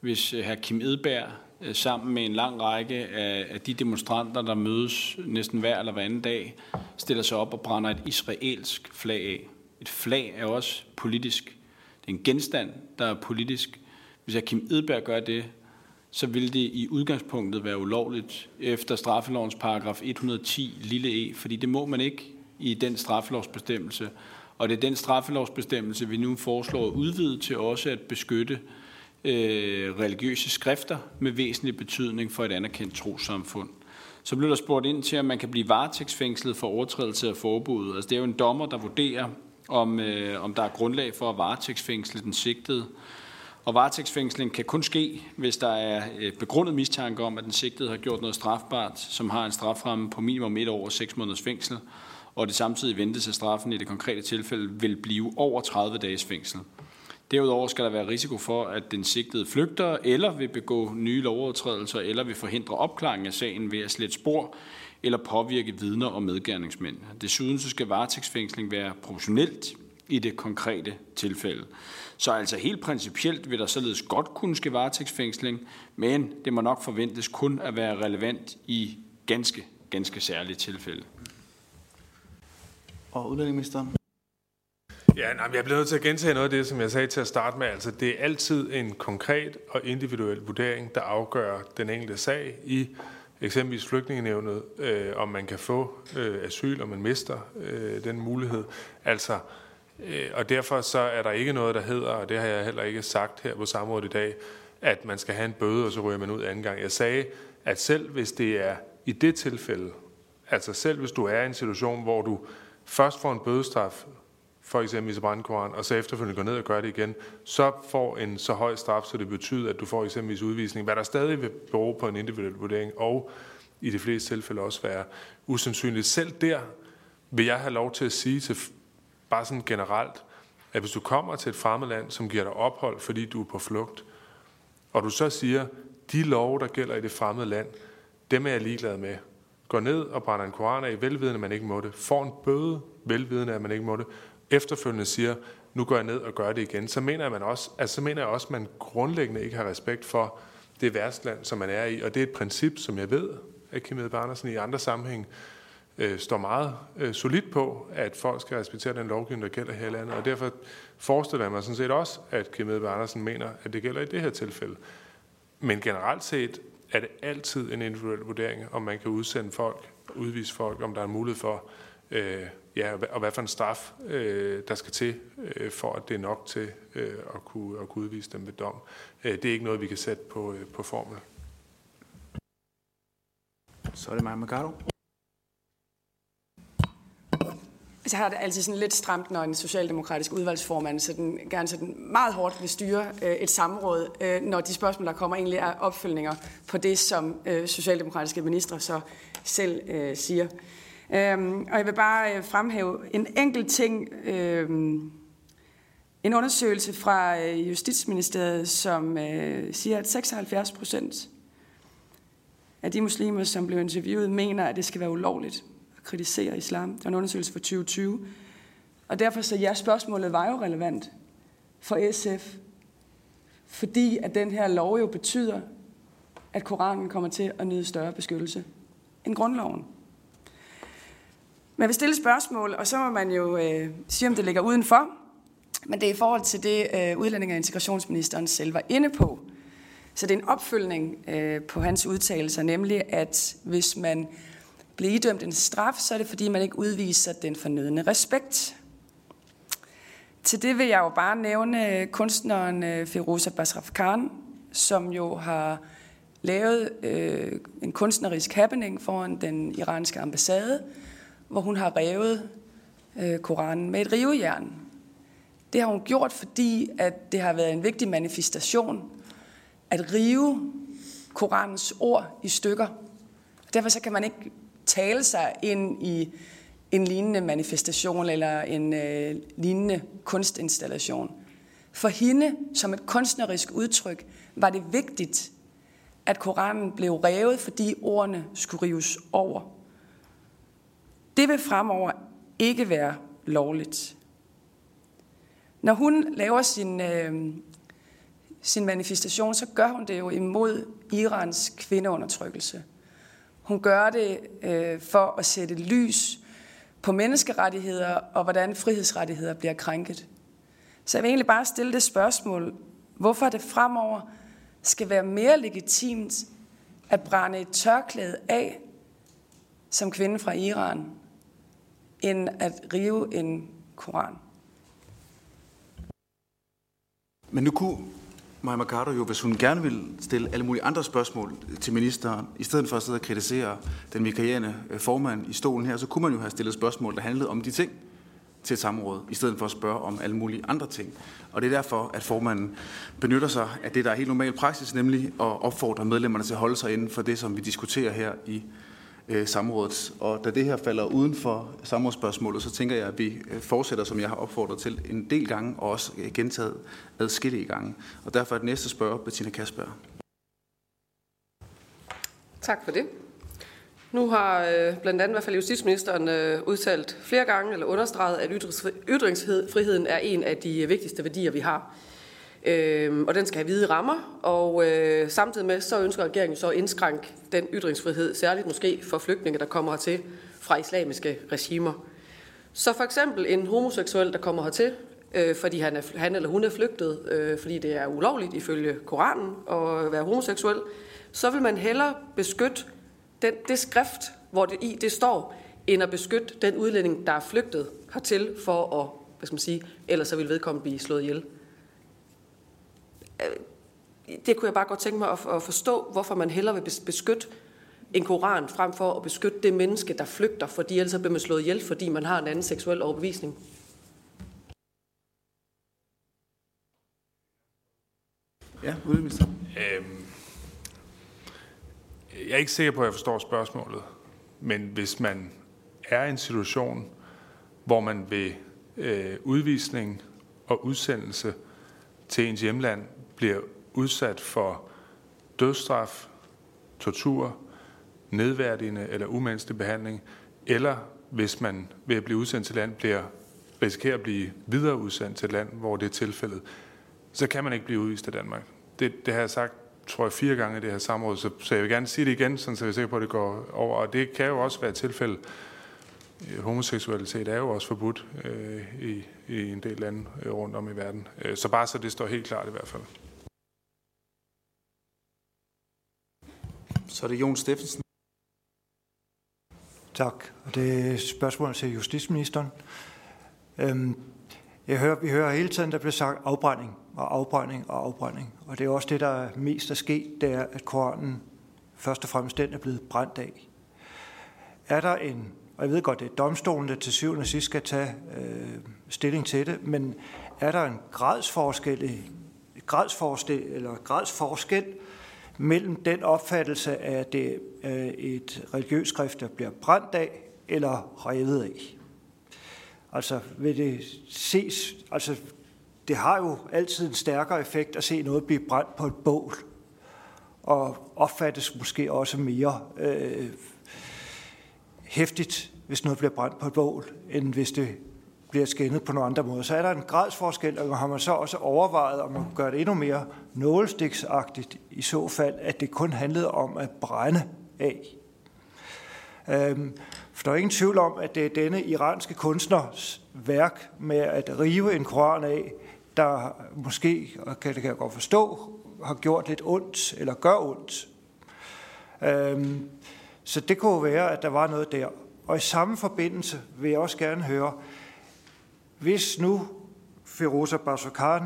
C: Hvis hr. Kim Edberg øh, sammen med en lang række af, af de demonstranter, der mødes næsten hver eller hver anden dag, stiller sig op og brænder et israelsk flag af. Et flag er også politisk. Det er en genstand, der er politisk. Hvis hr. Kim Edberg gør det, så vil det i udgangspunktet være ulovligt efter straffelovens paragraf 110 lille e, fordi det må man ikke i den straffelovsbestemmelse. Og det er den straffelovsbestemmelse, vi nu foreslår at udvide til også at beskytte øh, religiøse skrifter med væsentlig betydning for et anerkendt trosamfund. Så blev der spurgt ind til, om man kan blive varetægtsfængslet for overtrædelse af forbuddet. Altså det er jo en dommer, der vurderer, om, øh, om der er grundlag for at varetægtsfængsle den sigtede. Og varetægtsfængsling kan kun ske, hvis der er øh, begrundet mistanke om, at den sigtede har gjort noget strafbart, som har en straframme på minimum et år og seks måneders fængsel, og det samtidig ventes, at straffen i det konkrete tilfælde vil blive over 30 dages fængsel. Derudover skal der være risiko for, at den sigtede flygter, eller vil begå nye lovovertrædelser, eller vil forhindre opklaring af sagen ved at slette spor, eller påvirke vidner og medgerningsmænd. Desuden så skal varetægtsfængsling være proportionelt i det konkrete tilfælde. Så altså helt principielt vil der således godt kunne ske varetægtsfængsling, men det må nok forventes kun at være relevant i ganske, ganske særlige tilfælde.
A: Og udlændingeministeren?
D: Ja, nej, jeg bliver nødt til at gentage noget af det, som jeg sagde til at starte med. Altså, det er altid en konkret og individuel vurdering, der afgør den enkelte sag i eksempelvis flygtningenævnet, øh, om man kan få øh, asyl, om man mister øh, den mulighed. Altså, øh, Øh, og derfor så er der ikke noget, der hedder, og det har jeg heller ikke sagt her på samrådet i dag, at man skal have en bøde, og så ryger man ud anden gang. Jeg sagde, at selv hvis det er i det tilfælde, altså selv hvis du er i en situation, hvor du først får en bødestraf, for eksempel i brandkoran, og så efterfølgende går ned og gør det igen, så får en så høj straf, så det betyder, at du får eksempelvis udvisning, hvad der stadig vil bero på en individuel vurdering, og i de fleste tilfælde også være usandsynligt. Selv der vil jeg have lov til at sige til bare sådan generelt, at hvis du kommer til et fremmed land, som giver dig ophold, fordi du er på flugt, og du så siger, de love, der gælder i det fremmede land, dem er jeg ligeglad med. Går ned og brænder en koran af, velvidende, at man ikke må det. Får en bøde, velvidende, at man ikke må det efterfølgende siger, nu går jeg ned og gør det igen, så mener jeg, man også, altså, så mener jeg også, at man grundlæggende ikke har respekt for det værtsland, som man er i. Og det er et princip, som jeg ved, at Kim Edberg Andersen i andre sammenhæng øh, står meget øh, solidt på, at folk skal respektere den lovgivning, der gælder her i landet. Og derfor forestiller jeg mig sådan set også, at Kim Edberg Andersen mener, at det gælder i det her tilfælde. Men generelt set er det altid en individuel vurdering, om man kan udsende folk, udvise folk, om der er en mulighed for, øh, ja, og hvad for en straf, øh, der skal til, øh, for at det er nok til øh, at, kunne, at kunne udvise dem ved dom. Øh, det er ikke noget, vi kan sætte på, øh, på formel.
A: Så er det mig, Mercado.
E: Altså, jeg har det altid sådan lidt stramt, når en socialdemokratisk udvalgsformand sådan, gerne sådan meget hårdt vil styre øh, et samråd, øh, når de spørgsmål, der kommer, egentlig er opfølgninger på det, som øh, socialdemokratiske ministre så selv øh, siger. Øhm, og jeg vil bare øh, fremhæve en enkelt ting. Øh, en undersøgelse fra øh, Justitsministeriet, som øh, siger, at 76 procent af de muslimer, som blev interviewet, mener, at det skal være ulovligt kritiserer islam. Det er en undersøgelse fra 2020. Og derfor så ja, spørgsmålet var jo relevant for SF, fordi at den her lov jo betyder, at Koranen kommer til at nyde større beskyttelse end grundloven. Man vil stille spørgsmål, og så må man jo øh, sige, om det ligger udenfor. Men det er i forhold til det, øh, udlænding- og integrationsministeren selv var inde på. Så det er en opfølgning øh, på hans udtalelser, nemlig at hvis man bliver idømt en straf, så er det fordi, man ikke udviser den fornødende respekt. Til det vil jeg jo bare nævne øh, kunstneren øh, Feroza Basraf Khan, som jo har lavet øh, en kunstnerisk happening foran den iranske ambassade, hvor hun har revet øh, Koranen med et rivejern. Det har hun gjort, fordi at det har været en vigtig manifestation at rive Koranens ord i stykker. Derfor så kan man ikke tale sig ind i en lignende manifestation eller en øh, lignende kunstinstallation. For hende, som et kunstnerisk udtryk, var det vigtigt, at Koranen blev revet, fordi ordene skulle rives over. Det vil fremover ikke være lovligt. Når hun laver sin, øh, sin manifestation, så gør hun det jo imod Irans kvindeundertrykkelse. Hun gør det øh, for at sætte lys på menneskerettigheder og hvordan frihedsrettigheder bliver krænket. Så jeg vil egentlig bare stille det spørgsmål, hvorfor det fremover skal være mere legitimt at brænde et tørklæde af som kvinde fra Iran, end at rive en koran.
A: Men nu kunne Maja Mercado jo, hvis hun gerne vil stille alle mulige andre spørgsmål til ministeren, i stedet for at sidde og kritisere den vikarierende øh, formand i stolen her, så kunne man jo have stillet spørgsmål, der handlede om de ting til et samråd, i stedet for at spørge om alle mulige andre ting. Og det er derfor, at formanden benytter sig af det, der er helt normal praksis, nemlig at opfordre medlemmerne til at holde sig inden for det, som vi diskuterer her i øh, samrådet. Og da det her falder uden for samrådsspørgsmålet, så tænker jeg, at vi øh, fortsætter, som jeg har opfordret til en del gange, og også øh, gentaget adskillige gange. Og derfor er det næste spørger Bettina Kasper.
B: Tak for det. Nu har øh, blandt andet i hvert fald justitsministeren øh, udtalt flere gange, eller understreget, at ytringsfriheden er en af de vigtigste værdier, vi har. Øh, og den skal have hvide rammer, og øh, samtidig med, så ønsker regeringen så at indskrænke den ytringsfrihed, særligt måske for flygtninge, der kommer hertil fra islamiske regimer. Så for eksempel en homoseksuel, der kommer hertil, øh, fordi han, er, han eller hun er flygtet, øh, fordi det er ulovligt ifølge Koranen at være homoseksuel, så vil man hellere beskytte den, det skrift, hvor det i det står, end at beskytte den udlænding, der er flygtet hertil for at, hvad skal man sige, ellers så vil vedkommende blive slået ihjel. Det kunne jeg bare godt tænke mig at forstå, hvorfor man hellere vil beskytte en koran, frem for at beskytte det menneske, der flygter, fordi ellers bliver man slået ihjel, fordi man har en anden seksuel overbevisning.
A: Ja, udenrigsminister.
D: Øhm, jeg er ikke sikker på, at jeg forstår spørgsmålet. Men hvis man er i en situation, hvor man ved øh, udvisning og udsendelse til ens hjemland bliver udsat for dødsstraf, tortur, nedværdigende eller umenneskelig behandling, eller hvis man ved at blive udsendt til land bliver risikerer at blive videre udsendt til et land, hvor det er tilfældet, så kan man ikke blive udvist af Danmark. Det, det har jeg sagt, tror jeg, fire gange i det her samråd, så, så jeg vil gerne sige det igen, sådan, så jeg er sikker på, at det går over. Og det kan jo også være et tilfælde, homoseksualitet er jo også forbudt øh, i, i en del lande øh, rundt om i verden. Øh, så bare så det står helt klart i hvert fald.
A: Så er det Jon Steffensen.
I: Tak. Og det er spørgsmål til justitsministeren. Øhm, jeg hører, vi hører hele tiden, der bliver sagt afbrænding og afbrænding og afbrænding. Og det er også det, der er mest er sket, det er, at Koranen først og fremmest den er blevet brændt af. Er der en, og jeg ved godt, det er domstolen, der til syvende og sidst skal tage øh, stilling til det, men er der en gradsforskel, gradsforskel, eller gradsforskel mellem den opfattelse af, at det er et religiøst skrift, der bliver brændt af eller revet af? Altså vil det ses, altså det har jo altid en stærkere effekt at se noget blive brændt på et bål, og opfattes måske også mere øh, hæftigt, hvis noget bliver brændt på et bål, end hvis det bliver skændet på nogle andre måder. Så er der en gradsforskel, og har man så også overvejet, om man kunne gøre det endnu mere nålestiksagtigt, i så fald, at det kun handlede om at brænde af. Øhm, for der er ingen tvivl om, at det er denne iranske kunstners værk med at rive en koran af, der måske, og kan det kan jeg godt forstå, har gjort lidt ondt, eller gør ondt. Øhm, så det kunne være, at der var noget der. Og i samme forbindelse vil jeg også gerne høre, hvis nu Feroza Basokan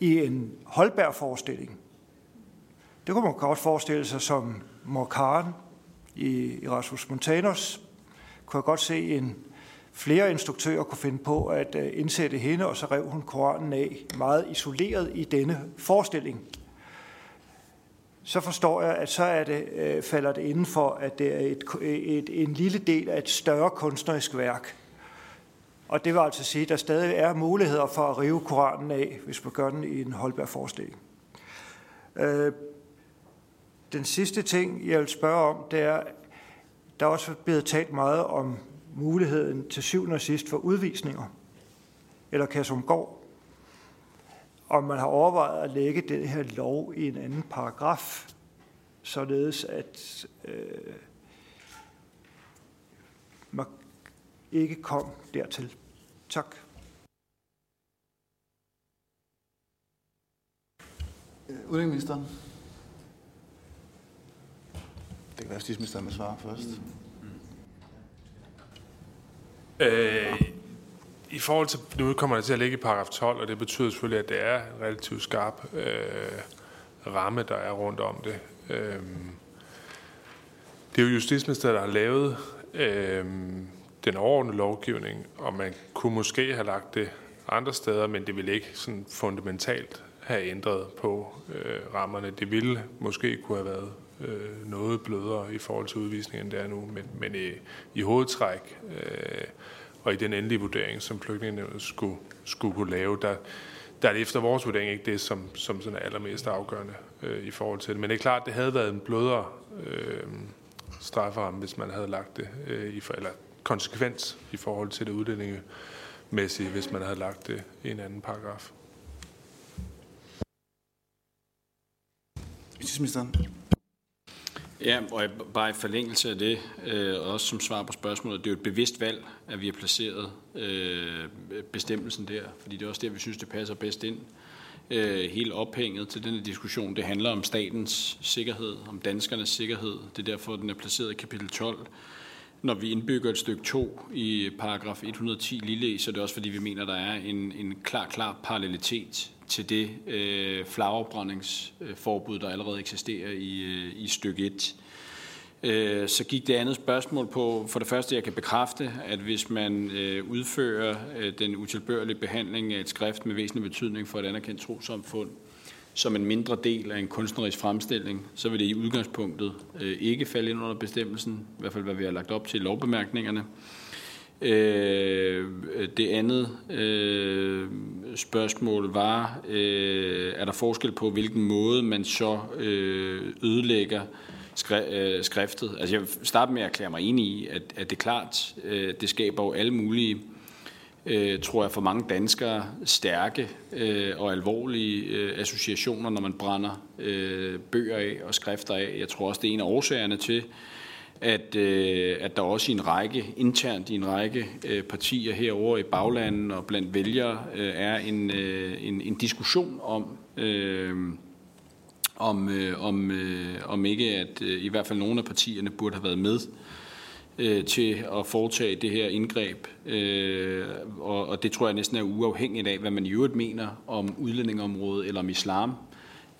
I: i en Holberg-forestilling, det kunne man godt forestille sig som Morkaren i Erasmus Montanus, kunne jeg godt se en flere instruktører kunne finde på at øh, indsætte hende, og så rev hun Koranen af meget isoleret i denne forestilling. Så forstår jeg, at så er det, øh, falder det inden for, at det er et, et, en lille del af et større kunstnerisk værk. Og det vil altså sige, at der stadig er muligheder for at rive Koranen af, hvis man gør den i en Holberg-forestilling. Øh, den sidste ting, jeg vil spørge om, det er, der er også blevet talt meget om muligheden til syvende og sidst for udvisninger, eller Kasumgård, om man har overvejet at lægge den her lov i en anden paragraf, således at øh, man ikke kom dertil. Tak.
A: Udenrigsministeren. Det kan være, at justitsministeren vil svare først.
D: Øh, I forhold til, nu kommer det til at ligge i paragraf 12, og det betyder selvfølgelig, at det er en relativt skarp øh, ramme, der er rundt om det. Øh, det er jo Justitsministeriet, der har lavet øh, den overordnede lovgivning, og man kunne måske have lagt det andre steder, men det ville ikke sådan fundamentalt have ændret på øh, rammerne. Det ville måske kunne have været øh, noget blødere i forhold til udvisningen, end det er nu, men, men i, i hovedtræk øh, og i den endelige vurdering, som flygtningenevnet skulle, skulle kunne lave, der, der er det efter vores vurdering ikke det, som, som sådan er allermest afgørende øh, i forhold til det. Men det er klart, det havde været en blødere øh, strafferamme, hvis man havde lagt det øh, i, eller konsekvens i forhold til det udlændingemæssige, hvis man havde lagt det i en anden paragraf.
A: Justitsministeren.
C: Ja, og bare i forlængelse af det, øh, også som svar på spørgsmålet, det er jo et bevidst valg, at vi har placeret øh, bestemmelsen der, fordi det er også der, vi synes, det passer bedst ind. Øh, hele ophænget til denne diskussion, det handler om statens sikkerhed, om danskernes sikkerhed. Det er derfor, den er placeret i kapitel 12. Når vi indbygger et stykke 2 i paragraf 110 lille så er det også fordi, vi mener, der er en, en klar, klar parallelitet til det øh, flagafbrændingsforbud, der allerede eksisterer i, øh, i stykke 1. Øh, så gik det andet spørgsmål på, for det første, jeg kan bekræfte, at hvis man øh, udfører øh, den utilbørlige behandling af et skrift med væsentlig betydning for et anerkendt trosamfund, som en mindre del af en kunstnerisk fremstilling, så vil det i udgangspunktet øh, ikke falde ind under bestemmelsen, i hvert fald hvad vi har lagt op til i lovbemærkningerne. Øh, det andet øh, spørgsmål var, øh, er der forskel på, hvilken måde man så øh, ødelægger skri- øh, skriftet? Altså jeg vil starte med at erklære mig enig i, at, at det er klart, øh, det skaber jo alle mulige øh, tror jeg for mange danskere, stærke øh, og alvorlige øh, associationer, når man brænder øh, bøger af og skrifter af. Jeg tror også, det er en af årsagerne til, at, øh, at der også i en række, internt i en række øh, partier herover i baglandet og blandt vælgere, øh, er en, øh, en, en diskussion om, øh, om, øh, om, øh, om ikke, at øh, i hvert fald nogle af partierne burde have været med øh, Øh, til at foretage det her indgreb. Øh, og, og det tror jeg næsten er uafhængigt af, hvad man i øvrigt mener om udlændingområdet eller om islam.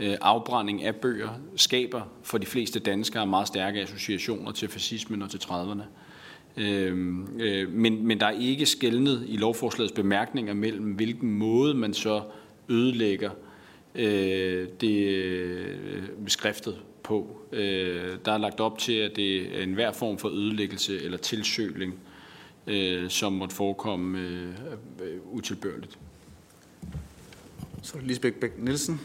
C: Øh, afbrænding af bøger skaber for de fleste danskere meget stærke associationer til fascismen og til 30'erne. Øh, øh, men, men der er ikke skældnet i lovforslagets bemærkninger mellem, hvilken måde man så ødelægger øh, det øh, skriftet på. Øh, der er lagt op til, at det er enhver form for ødelæggelse eller tilsøling, øh, som måtte forekomme øh, øh, utilbørligt.
A: Så Lisbeth Bæk Nielsen.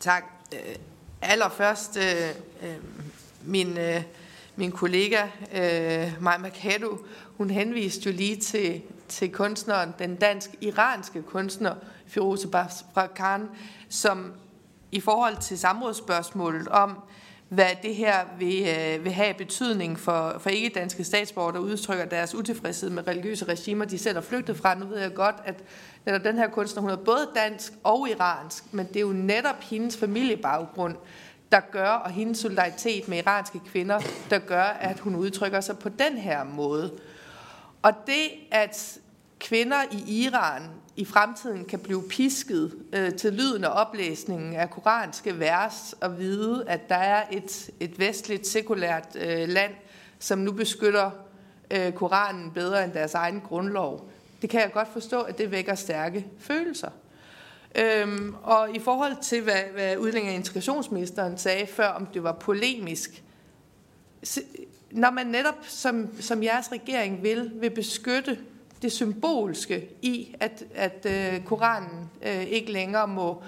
F: Tak. Øh, allerførst, øh, øh, min, øh, min kollega øh, Maja Mercado, hun henviste jo lige til, til kunstneren, den dansk-iranske kunstner Firoze Barakhan, som i forhold til samrådsspørgsmålet om, hvad det her vil, øh, vil have betydning for, for ikke-danske statsborgere, der udtrykker deres utilfredshed med religiøse regimer, de selv er flygtet fra. Nu ved jeg godt, at netop den her kunstner, hun er både dansk og iransk, men det er jo netop hendes familiebaggrund, der gør, og hendes solidaritet med iranske kvinder, der gør, at hun udtrykker sig på den her måde. Og det, at kvinder i Iran i fremtiden kan blive pisket øh, til lyden og oplæsningen af koranske vers og vide, at der er et, et vestligt sekulært øh, land, som nu beskytter øh, Koranen bedre end deres egen grundlov. Det kan jeg godt forstå, at det vækker stærke følelser. Øhm, og i forhold til, hvad, hvad udlænding- og integrationsministeren sagde før, om det var polemisk, når man netop, som, som jeres regering vil, vil beskytte det symbolske i, at, at øh, Koranen øh, ikke længere må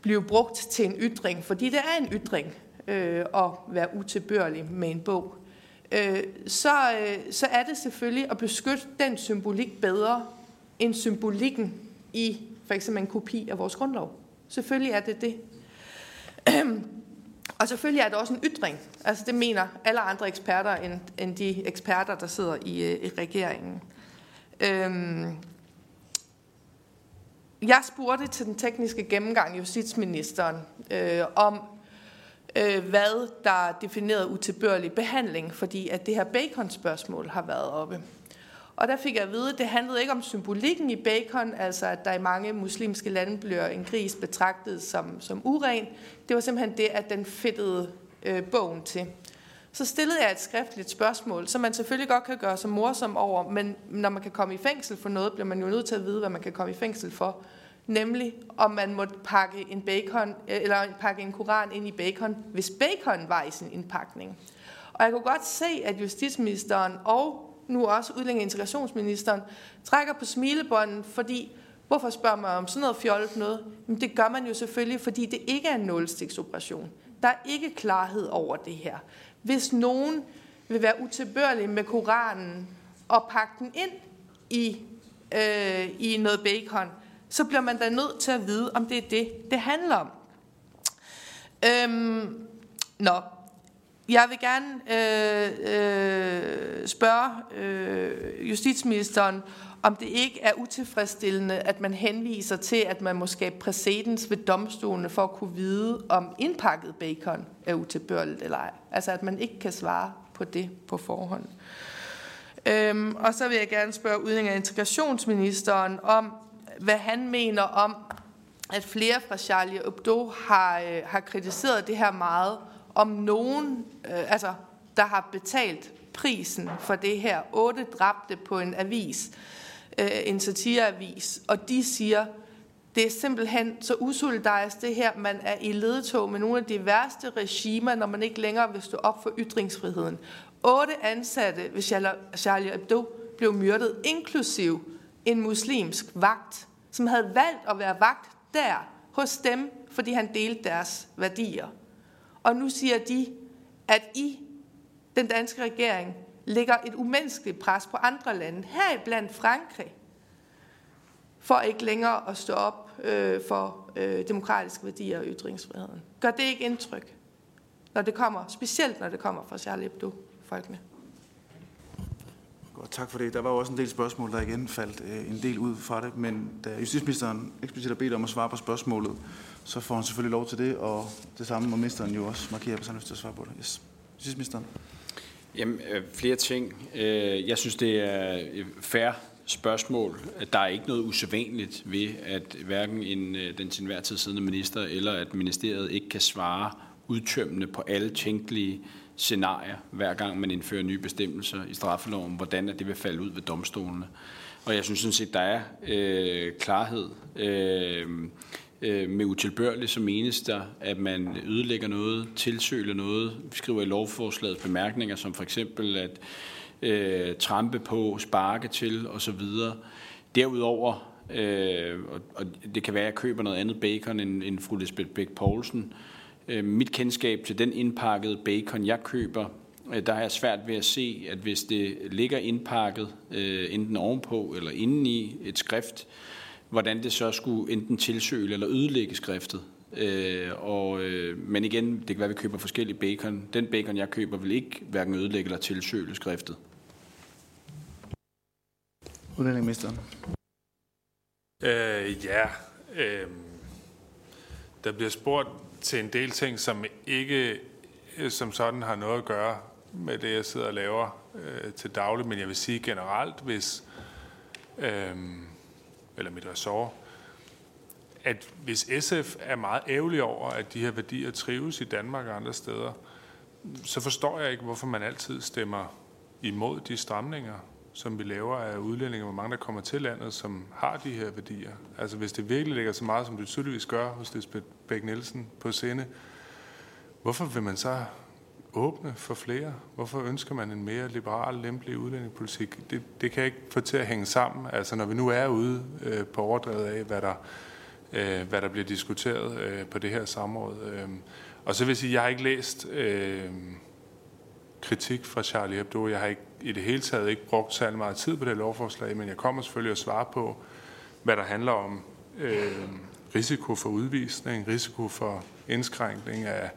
F: blive brugt til en ytring, fordi det er en ytring øh, at være utilbørlig med en bog, øh, så, øh, så er det selvfølgelig at beskytte den symbolik bedre end symbolikken i for eksempel en kopi af vores grundlov. Selvfølgelig er det det. Og selvfølgelig er det også en ytring. Altså det mener alle andre eksperter end, end de eksperter, der sidder i, øh, i regeringen. Øhm, jeg spurgte til den tekniske gennemgang justitsministeren øh, om, øh, hvad der definerede utilbørlig behandling, fordi at det her bacon-spørgsmål har været oppe. Og der fik jeg at vide, at det handlede ikke om symbolikken i bacon, altså at der i mange muslimske lande bliver en gris betragtet som, som uren. Det var simpelthen det, at den fedtede øh, bogen til. Så stillede jeg et skriftligt spørgsmål, som man selvfølgelig godt kan gøre sig morsom over, men når man kan komme i fængsel for noget, bliver man jo nødt til at vide, hvad man kan komme i fængsel for. Nemlig, om man måtte pakke en bacon, øh, eller pakke en koran ind i bacon, hvis bacon var i sin indpakning. Og jeg kunne godt se, at justitsministeren og nu også udlænding- og integrationsministeren trækker på smilebånden, fordi hvorfor spørger man om sådan noget fjollet noget? Men det gør man jo selvfølgelig, fordi det ikke er en nulstiksoperation. Der er ikke klarhed over det her. Hvis nogen vil være utilbørlig med Koranen og pakke den ind i, øh, i noget bacon, så bliver man da nødt til at vide, om det er det, det handler om. Øhm, nå, jeg vil gerne øh, øh, spørge øh, justitsministeren, om det ikke er utilfredsstillende, at man henviser til, at man må skabe præcedens ved domstolene for at kunne vide, om indpakket bacon er utilbørligt eller ej. Altså at man ikke kan svare på det på forhånd. Øhm, og så vil jeg gerne spørge udlænding- og integrationsministeren om, hvad han mener om, at flere fra Charlie Hebdo har, øh, har kritiseret det her meget, om nogen, øh, altså, der har betalt prisen for det her. Otte dræbte på en avis øh, en satireavis, og de siger, det er simpelthen så usolidarisk det her, man er i ledetog med nogle af de værste regimer, når man ikke længere vil stå op for ytringsfriheden. Otte ansatte ved Charlie Hebdo blev myrdet, inklusiv en muslimsk vagt, som havde valgt at være vagt der hos dem, fordi han delte deres værdier. Og nu siger de, at i den danske regering lægger et umenneskeligt pres på andre lande, heriblandt Frankrig, for ikke længere at stå op øh, for øh, demokratiske værdier og ytringsfriheden. Gør det ikke indtryk? når det kommer, specielt når det kommer fra Charlie Hebdo-folkene.
A: Godt, tak for det. Der var også en del spørgsmål, der igen faldt øh, en del ud fra det, men da justitsministeren eksplicit har bedt om at svare på spørgsmålet, så får han selvfølgelig lov til det, og det samme må ministeren jo også markere, hvis han lyst til at svare på det. Yes. Justitsministeren.
C: Jamen, øh, flere ting. Øh, jeg synes, det er fair spørgsmål. Der er ikke noget usædvanligt ved, at hverken en, øh, den til enhver tid siddende minister eller at ministeriet ikke kan svare udtømmende på alle tænkelige scenarier, hver gang man indfører nye bestemmelser i straffeloven, hvordan det vil falde ud ved domstolene. Og jeg synes sådan set, der er øh, klarhed. Øh, Øh, med utilbørligt, så menes der, at man ødelægger noget, tilsøler noget. Vi skriver i lovforslaget bemærkninger, som for eksempel at øh, trampe på, sparke til osv. Derudover, øh, og, og det kan være, at jeg køber noget andet bacon end, end fru Lisbeth Bæk Poulsen, Øh, mit kendskab til den indpakkede bacon, jeg køber, øh, der har jeg svært ved at se, at hvis det ligger indpakket øh, enten ovenpå eller indeni et skrift, hvordan det så skulle enten tilsøge eller ødelægge skriftet. Øh, og, øh, men igen, det kan være, at vi køber forskellige bacon. Den bacon, jeg køber, vil ikke hverken ødelægge eller tilsøge skriftet.
A: Udlændingeministeren.
D: Øh, ja, øh, der bliver spurgt til en del ting, som ikke øh, som sådan har noget at gøre med det, jeg sidder og laver øh, til daglig. Men jeg vil sige generelt, hvis, øh, eller mit ressort, at hvis SF er meget ærgerlig over, at de her værdier trives i Danmark og andre steder, så forstår jeg ikke, hvorfor man altid stemmer imod de stramninger, som vi laver af udlændinge, hvor mange der kommer til landet, som har de her værdier. Altså hvis det virkelig ligger så meget, som det tydeligvis gør hos Lisbeth Bæk Nielsen på sinde, hvorfor vil man så åbne for flere? Hvorfor ønsker man en mere liberal, lempelig udlændingepolitik? Det, det kan jeg ikke få til at hænge sammen. Altså når vi nu er ude øh, på overdrevet af, hvad der, øh, hvad der bliver diskuteret øh, på det her samråd. Øh. Og så vil jeg sige, at jeg har ikke læst øh, kritik fra Charlie Hebdo. Jeg har ikke i det hele taget ikke brugt særlig meget tid på det lovforslag, men jeg kommer selvfølgelig at svare på, hvad der handler om øh, risiko for udvisning, risiko for indskrænkning af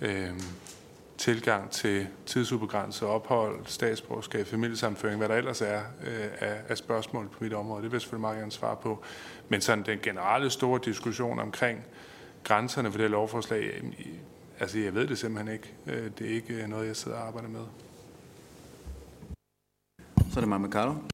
D: øh, tilgang til tidsubegrænset ophold, statsborgerskab, familiesamføring, hvad der ellers er øh, af, af spørgsmål på mit område. Det vil jeg selvfølgelig meget gerne svare på. Men sådan den generelle store diskussion omkring grænserne for det lovforslag, altså jeg ved det simpelthen ikke. Øh, det er ikke noget, jeg sidder og arbejder med.
A: Så er det Maja Carlo.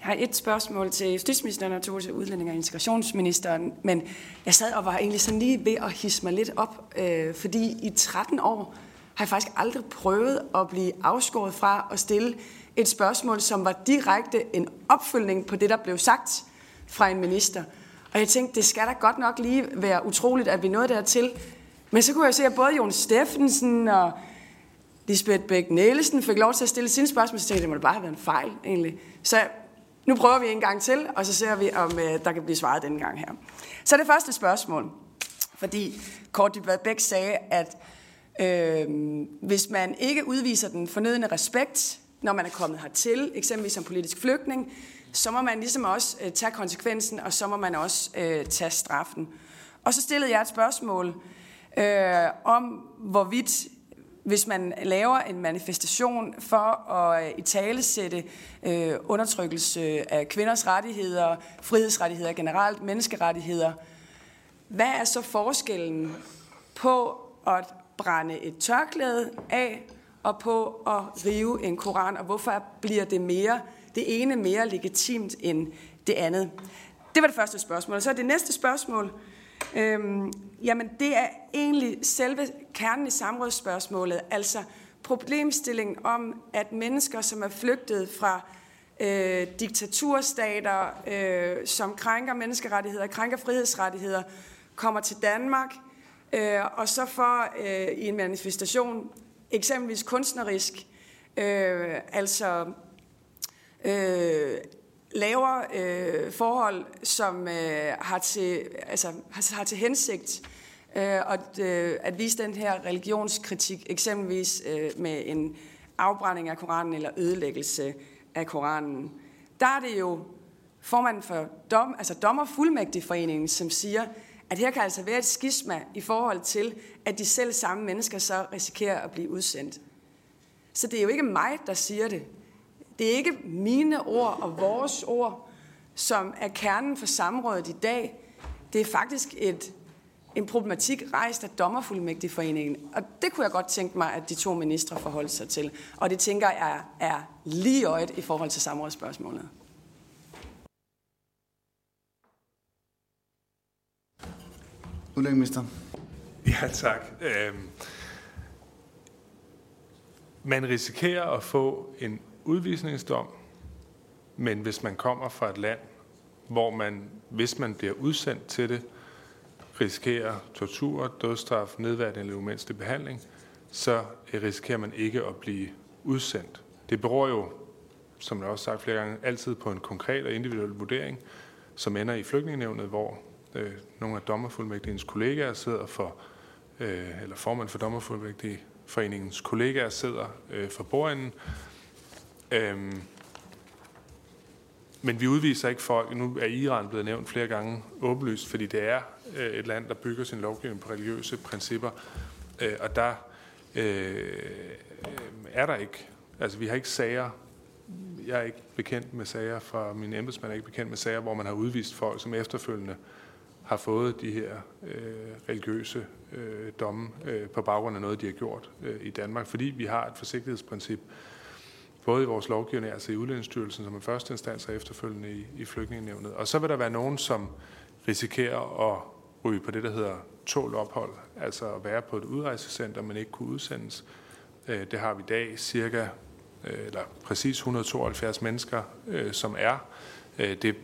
E: Jeg har et spørgsmål til justitsministeren og to til udlænding og integrationsministeren, men jeg sad og var egentlig sådan lige ved at hisse mig lidt op, øh, fordi i 13 år har jeg faktisk aldrig prøvet at blive afskåret fra at stille et spørgsmål, som var direkte en opfølgning på det, der blev sagt fra en minister. Og jeg tænkte, det skal da godt nok lige være utroligt, at vi nåede dertil. Men så kunne jeg se, at både Jon Steffensen og Lisbeth Bæk Nielsen fik lov til at stille sine spørgsmål, så tænkte jeg, det må da bare have været en fejl, egentlig. Så nu prøver vi en gang til, og så ser vi, om øh, der kan blive svaret denne gang her. Så det første spørgsmål, fordi Kort Dybvad Bæk sagde, at øh, hvis man ikke udviser den fornødende respekt, når man er kommet hertil, eksempelvis som politisk flygtning, så må man ligesom også øh, tage konsekvensen, og så må man også øh, tage straffen. Og så stillede jeg et spørgsmål øh, om, hvorvidt hvis man laver en manifestation for at øh, i tale sætte øh, undertrykkelse af kvinders rettigheder, frihedsrettigheder generelt, menneskerettigheder, hvad er så forskellen på at brænde et tørklæde af og på at rive en koran, og hvorfor bliver det mere det ene mere legitimt end det andet? Det var det første spørgsmål. Og så er det næste spørgsmål. Øhm, jamen, det er egentlig selve kernen i samrådsspørgsmålet, altså problemstillingen om, at mennesker, som er flygtet fra øh, diktaturstater, øh, som krænker menneskerettigheder, krænker frihedsrettigheder, kommer til Danmark, øh, og så får øh, i en manifestation, eksempelvis kunstnerisk, øh, altså øh, laver øh, forhold, som øh, har, til, altså, har, har til hensigt øh, at, øh, at vise den her religionskritik, eksempelvis øh, med en afbrænding af Koranen eller ødelæggelse af Koranen. Der er det jo formanden for dom, altså dommerfuldmægtigforeningen, som siger, at her kan altså være et skisma i forhold til, at de selv samme mennesker så risikerer at blive udsendt. Så det er jo ikke mig, der siger det. Det er ikke mine ord og vores ord, som er kernen for samrådet i dag. Det er faktisk et, en problematik rejst af Dommerfuldmægtigforeningen. Og det kunne jeg godt tænke mig, at de to ministre forholdt sig til. Og det tænker jeg er, er lige øjet i forhold til samrådsspørgsmålet.
A: Udlændingeminister.
D: Ja, tak. Øhm, man risikerer at få en udvisningsdom, men hvis man kommer fra et land, hvor man, hvis man bliver udsendt til det, risikerer tortur, dødsstraf, nedværdigende eller umenneskelig behandling, så øh, risikerer man ikke at blive udsendt. Det beror jo, som jeg også sagt flere gange, altid på en konkret og individuel vurdering, som ender i flygtningenevnet, hvor øh, nogle af dommerfuldmægtigens kollegaer sidder for, øh, eller formand for dommerfuldmægtigforeningens kollegaer sidder øh, for bordenden. Øhm, men vi udviser ikke folk. Nu er Iran blevet nævnt flere gange åbenlyst, fordi det er øh, et land, der bygger sin lovgivning på religiøse principper. Øh, og der øh, er der ikke, altså vi har ikke sager, jeg er ikke bekendt med sager fra min embedsmand, er ikke bekendt med sager, hvor man har udvist folk, som efterfølgende har fået de her øh, religiøse øh, domme øh, på baggrund af noget, de har gjort øh, i Danmark, fordi vi har et forsigtighedsprincip, både i vores lovgivning, altså i Udlændingsstyrelsen som en første instans og efterfølgende i, i flygtningenevnet. Og så vil der være nogen, som risikerer at ryge på det, der hedder tål ophold, altså at være på et udrejsecenter, men ikke kunne udsendes. Øh, det har vi i dag cirka, øh, eller præcis 172 mennesker, øh, som er. Det,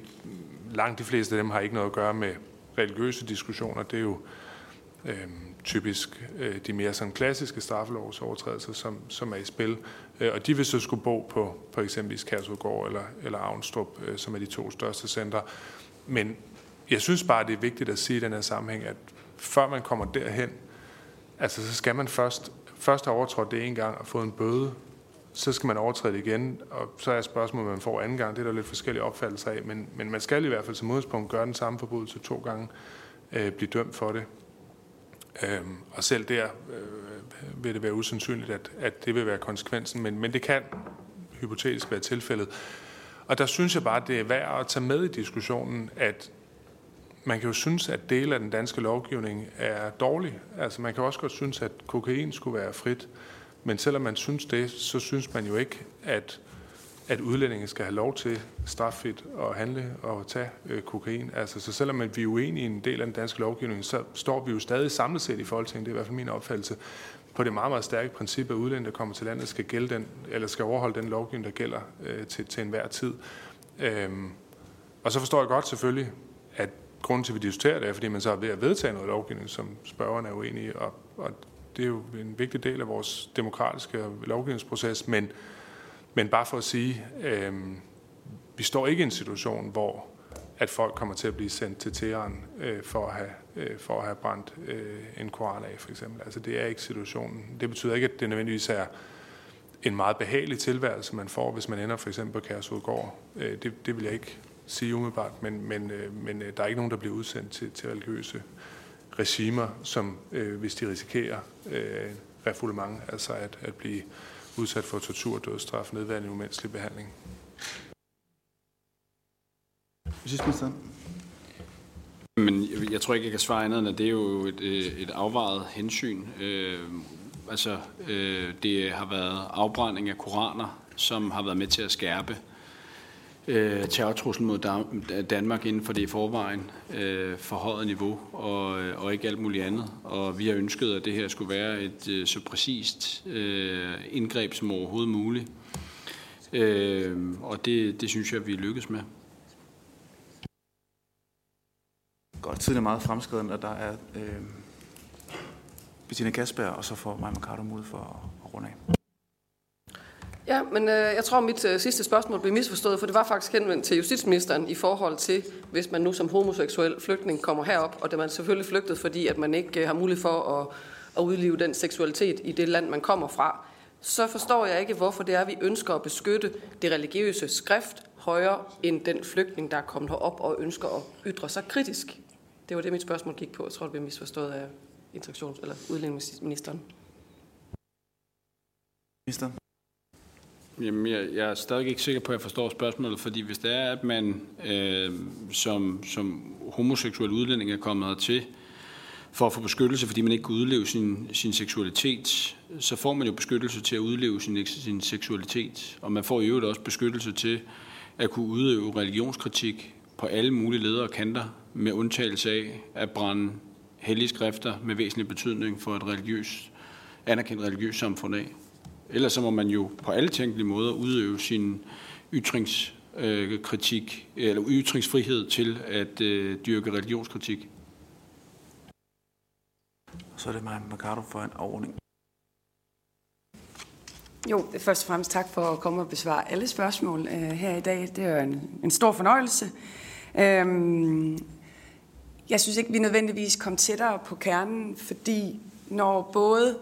D: langt de fleste af dem har ikke noget at gøre med religiøse diskussioner. Det er jo øh, typisk øh, de mere sådan klassiske straffelovsovertrædelser, som, som er i spil. Øh, og de vil så skulle bo på, på eksempelvis Kærsudgård eller, eller Avnstrup, øh, som er de to største centre. Men jeg synes bare, det er vigtigt at sige i den her sammenhæng, at før man kommer derhen, altså så skal man først, først have overtrådt det en gang og fået en bøde, så skal man overtræde det igen, og så er spørgsmålet, man får anden gang. Det er der lidt forskellige opfattelser af, men, men man skal i hvert fald som udgangspunkt gøre den samme forbrydelse to gange, øh, blive dømt for det. Øhm, og selv der øh, Øh, vil det være usandsynligt, at, at det vil være konsekvensen, men, men det kan hypotetisk være tilfældet. Og der synes jeg bare, at det er værd at tage med i diskussionen, at man kan jo synes, at dele af den danske lovgivning er dårlig. Altså man kan også godt synes, at kokain skulle være frit. Men selvom man synes det, så synes man jo ikke, at, at udlændinge skal have lov til straffrit at handle og tage øh, kokain. Altså, så selvom vi er uenige i en del af den danske lovgivning, så står vi jo stadig samlet set i Folketinget, det er i hvert fald min opfattelse, på det meget, meget stærke princip, at udlændinge, der kommer til landet, skal, gælde den, eller skal overholde den lovgivning, der gælder øh, til, til enhver tid. Øhm, og så forstår jeg godt selvfølgelig, at grunden til, at vi diskuterer det, er, fordi man så er ved at vedtage noget lovgivning, som spørgerne er uenige i, og, og det er jo en vigtig del af vores demokratiske lovgivningsproces, men, men bare for at sige, øh, vi står ikke i en situation, hvor at folk kommer til at blive sendt til Teheran øh, for, at have, øh, for at have brændt øh, en koran af, for eksempel. Altså, det er ikke situationen. Det betyder ikke, at det nødvendigvis er en meget behagelig tilværelse, man får, hvis man ender for eksempel på Kærsudgård. Øh, det, det vil jeg ikke sige umiddelbart, men, men, øh, men øh, der er ikke nogen, der bliver udsendt til, til religiøse regimer, som øh, hvis de risikerer øh, refoulement, altså at, at blive udsat for tortur, dødsstraf, nedværende umenneskelig behandling.
A: Justitsministeren.
C: Men jeg, jeg tror ikke, jeg kan svare andet end, at det er jo et, øh, et afvejet hensyn. Øh, altså, øh, det har været afbrænding af koraner, som har været med til at skærpe øh, terrortruslen mod Danmark inden for det i forvejen øh, forhøjet niveau og, øh, og ikke alt muligt andet. Og vi har ønsket, at det her skulle være et øh, så præcist øh, indgreb som overhovedet muligt. Øh, og det, det synes jeg, vi lykkes med.
A: Godt, tiden er meget fremskreden, og der er øh, Bettina Kasper, og så får Maja Mercado mod for at, at runde af.
B: Ja, men øh, jeg tror, mit øh, sidste spørgsmål blev misforstået, for det var faktisk henvendt til justitsministeren i forhold til, hvis man nu som homoseksuel flygtning kommer herop, og det man selvfølgelig flygtet, fordi at man ikke øh, har mulighed for at, at udleve den seksualitet i det land, man kommer fra, så forstår jeg ikke, hvorfor det er, at vi ønsker at beskytte det religiøse skrift højere end den flygtning, der er kommet herop og ønsker at ytre sig kritisk. Det var det, mit spørgsmål gik på. Jeg tror, det blev misforstået af integrations- eller udlændingeministeren.
A: Minister.
C: Jamen, jeg, jeg er stadig ikke sikker på, at jeg forstår spørgsmålet, fordi hvis det er, at man øh, som, som homoseksuel udlænding er kommet hertil for at få beskyttelse, fordi man ikke kan udleve sin, sin seksualitet, så får man jo beskyttelse til at udleve sin, sin seksualitet, og man får i øvrigt også beskyttelse til at kunne udøve religionskritik på alle mulige ledere og kanter, med undtagelse af at brænde hellige skrifter med væsentlig betydning for et religiøst, anerkendt religiøst samfund af. Ellers så må man jo på alle tænkelige måder udøve sin ytringskritik eller ytringsfrihed til at øh, dyrke religionskritik.
A: Så er det mig, Mercado, for en overordning.
E: Jo, først og fremmest tak for at komme og besvare alle spørgsmål øh, her i dag. Det er en, en stor fornøjelse. Øhm, jeg synes ikke, vi nødvendigvis kom tættere på kernen, fordi når både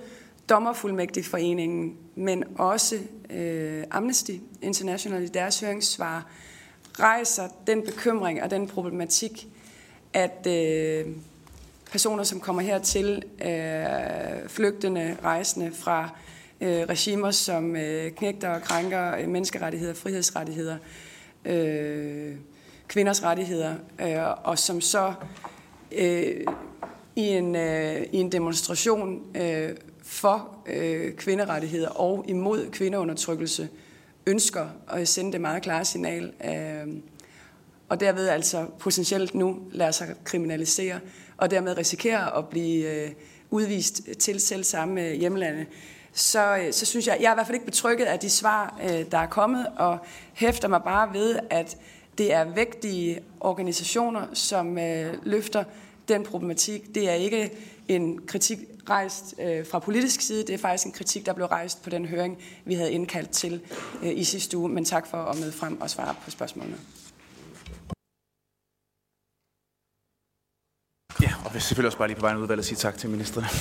E: Dommerfuldmægtigforeningen, men også øh, Amnesty International i deres høringssvar rejser den bekymring og den problematik, at øh, personer, som kommer hertil, øh, flygtende, rejsende fra øh, regimer, som øh, knægter og krænker øh, menneskerettigheder, frihedsrettigheder, øh, kvinders rettigheder, øh, og som så øh, i, en, øh, i en demonstration øh, for øh, kvinderettigheder og imod kvindeundertrykkelse ønsker at sende det meget klare signal, øh, og derved altså potentielt nu lader sig kriminalisere, og dermed risikerer at blive øh, udvist til selv samme hjemlande, så, øh, så synes jeg, jeg er i hvert fald ikke betrykket af de svar, øh, der er kommet, og hæfter mig bare ved, at det er vægtige organisationer, som øh, løfter den problematik. Det er ikke en kritik rejst øh, fra politisk side. Det er faktisk en kritik, der blev rejst på den høring, vi havde indkaldt til øh, i sidste uge. Men tak for at møde frem og svare på spørgsmålene.
A: Ja, og vi selvfølgelig også bare lige på vejen udvalget sige tak til ministerne.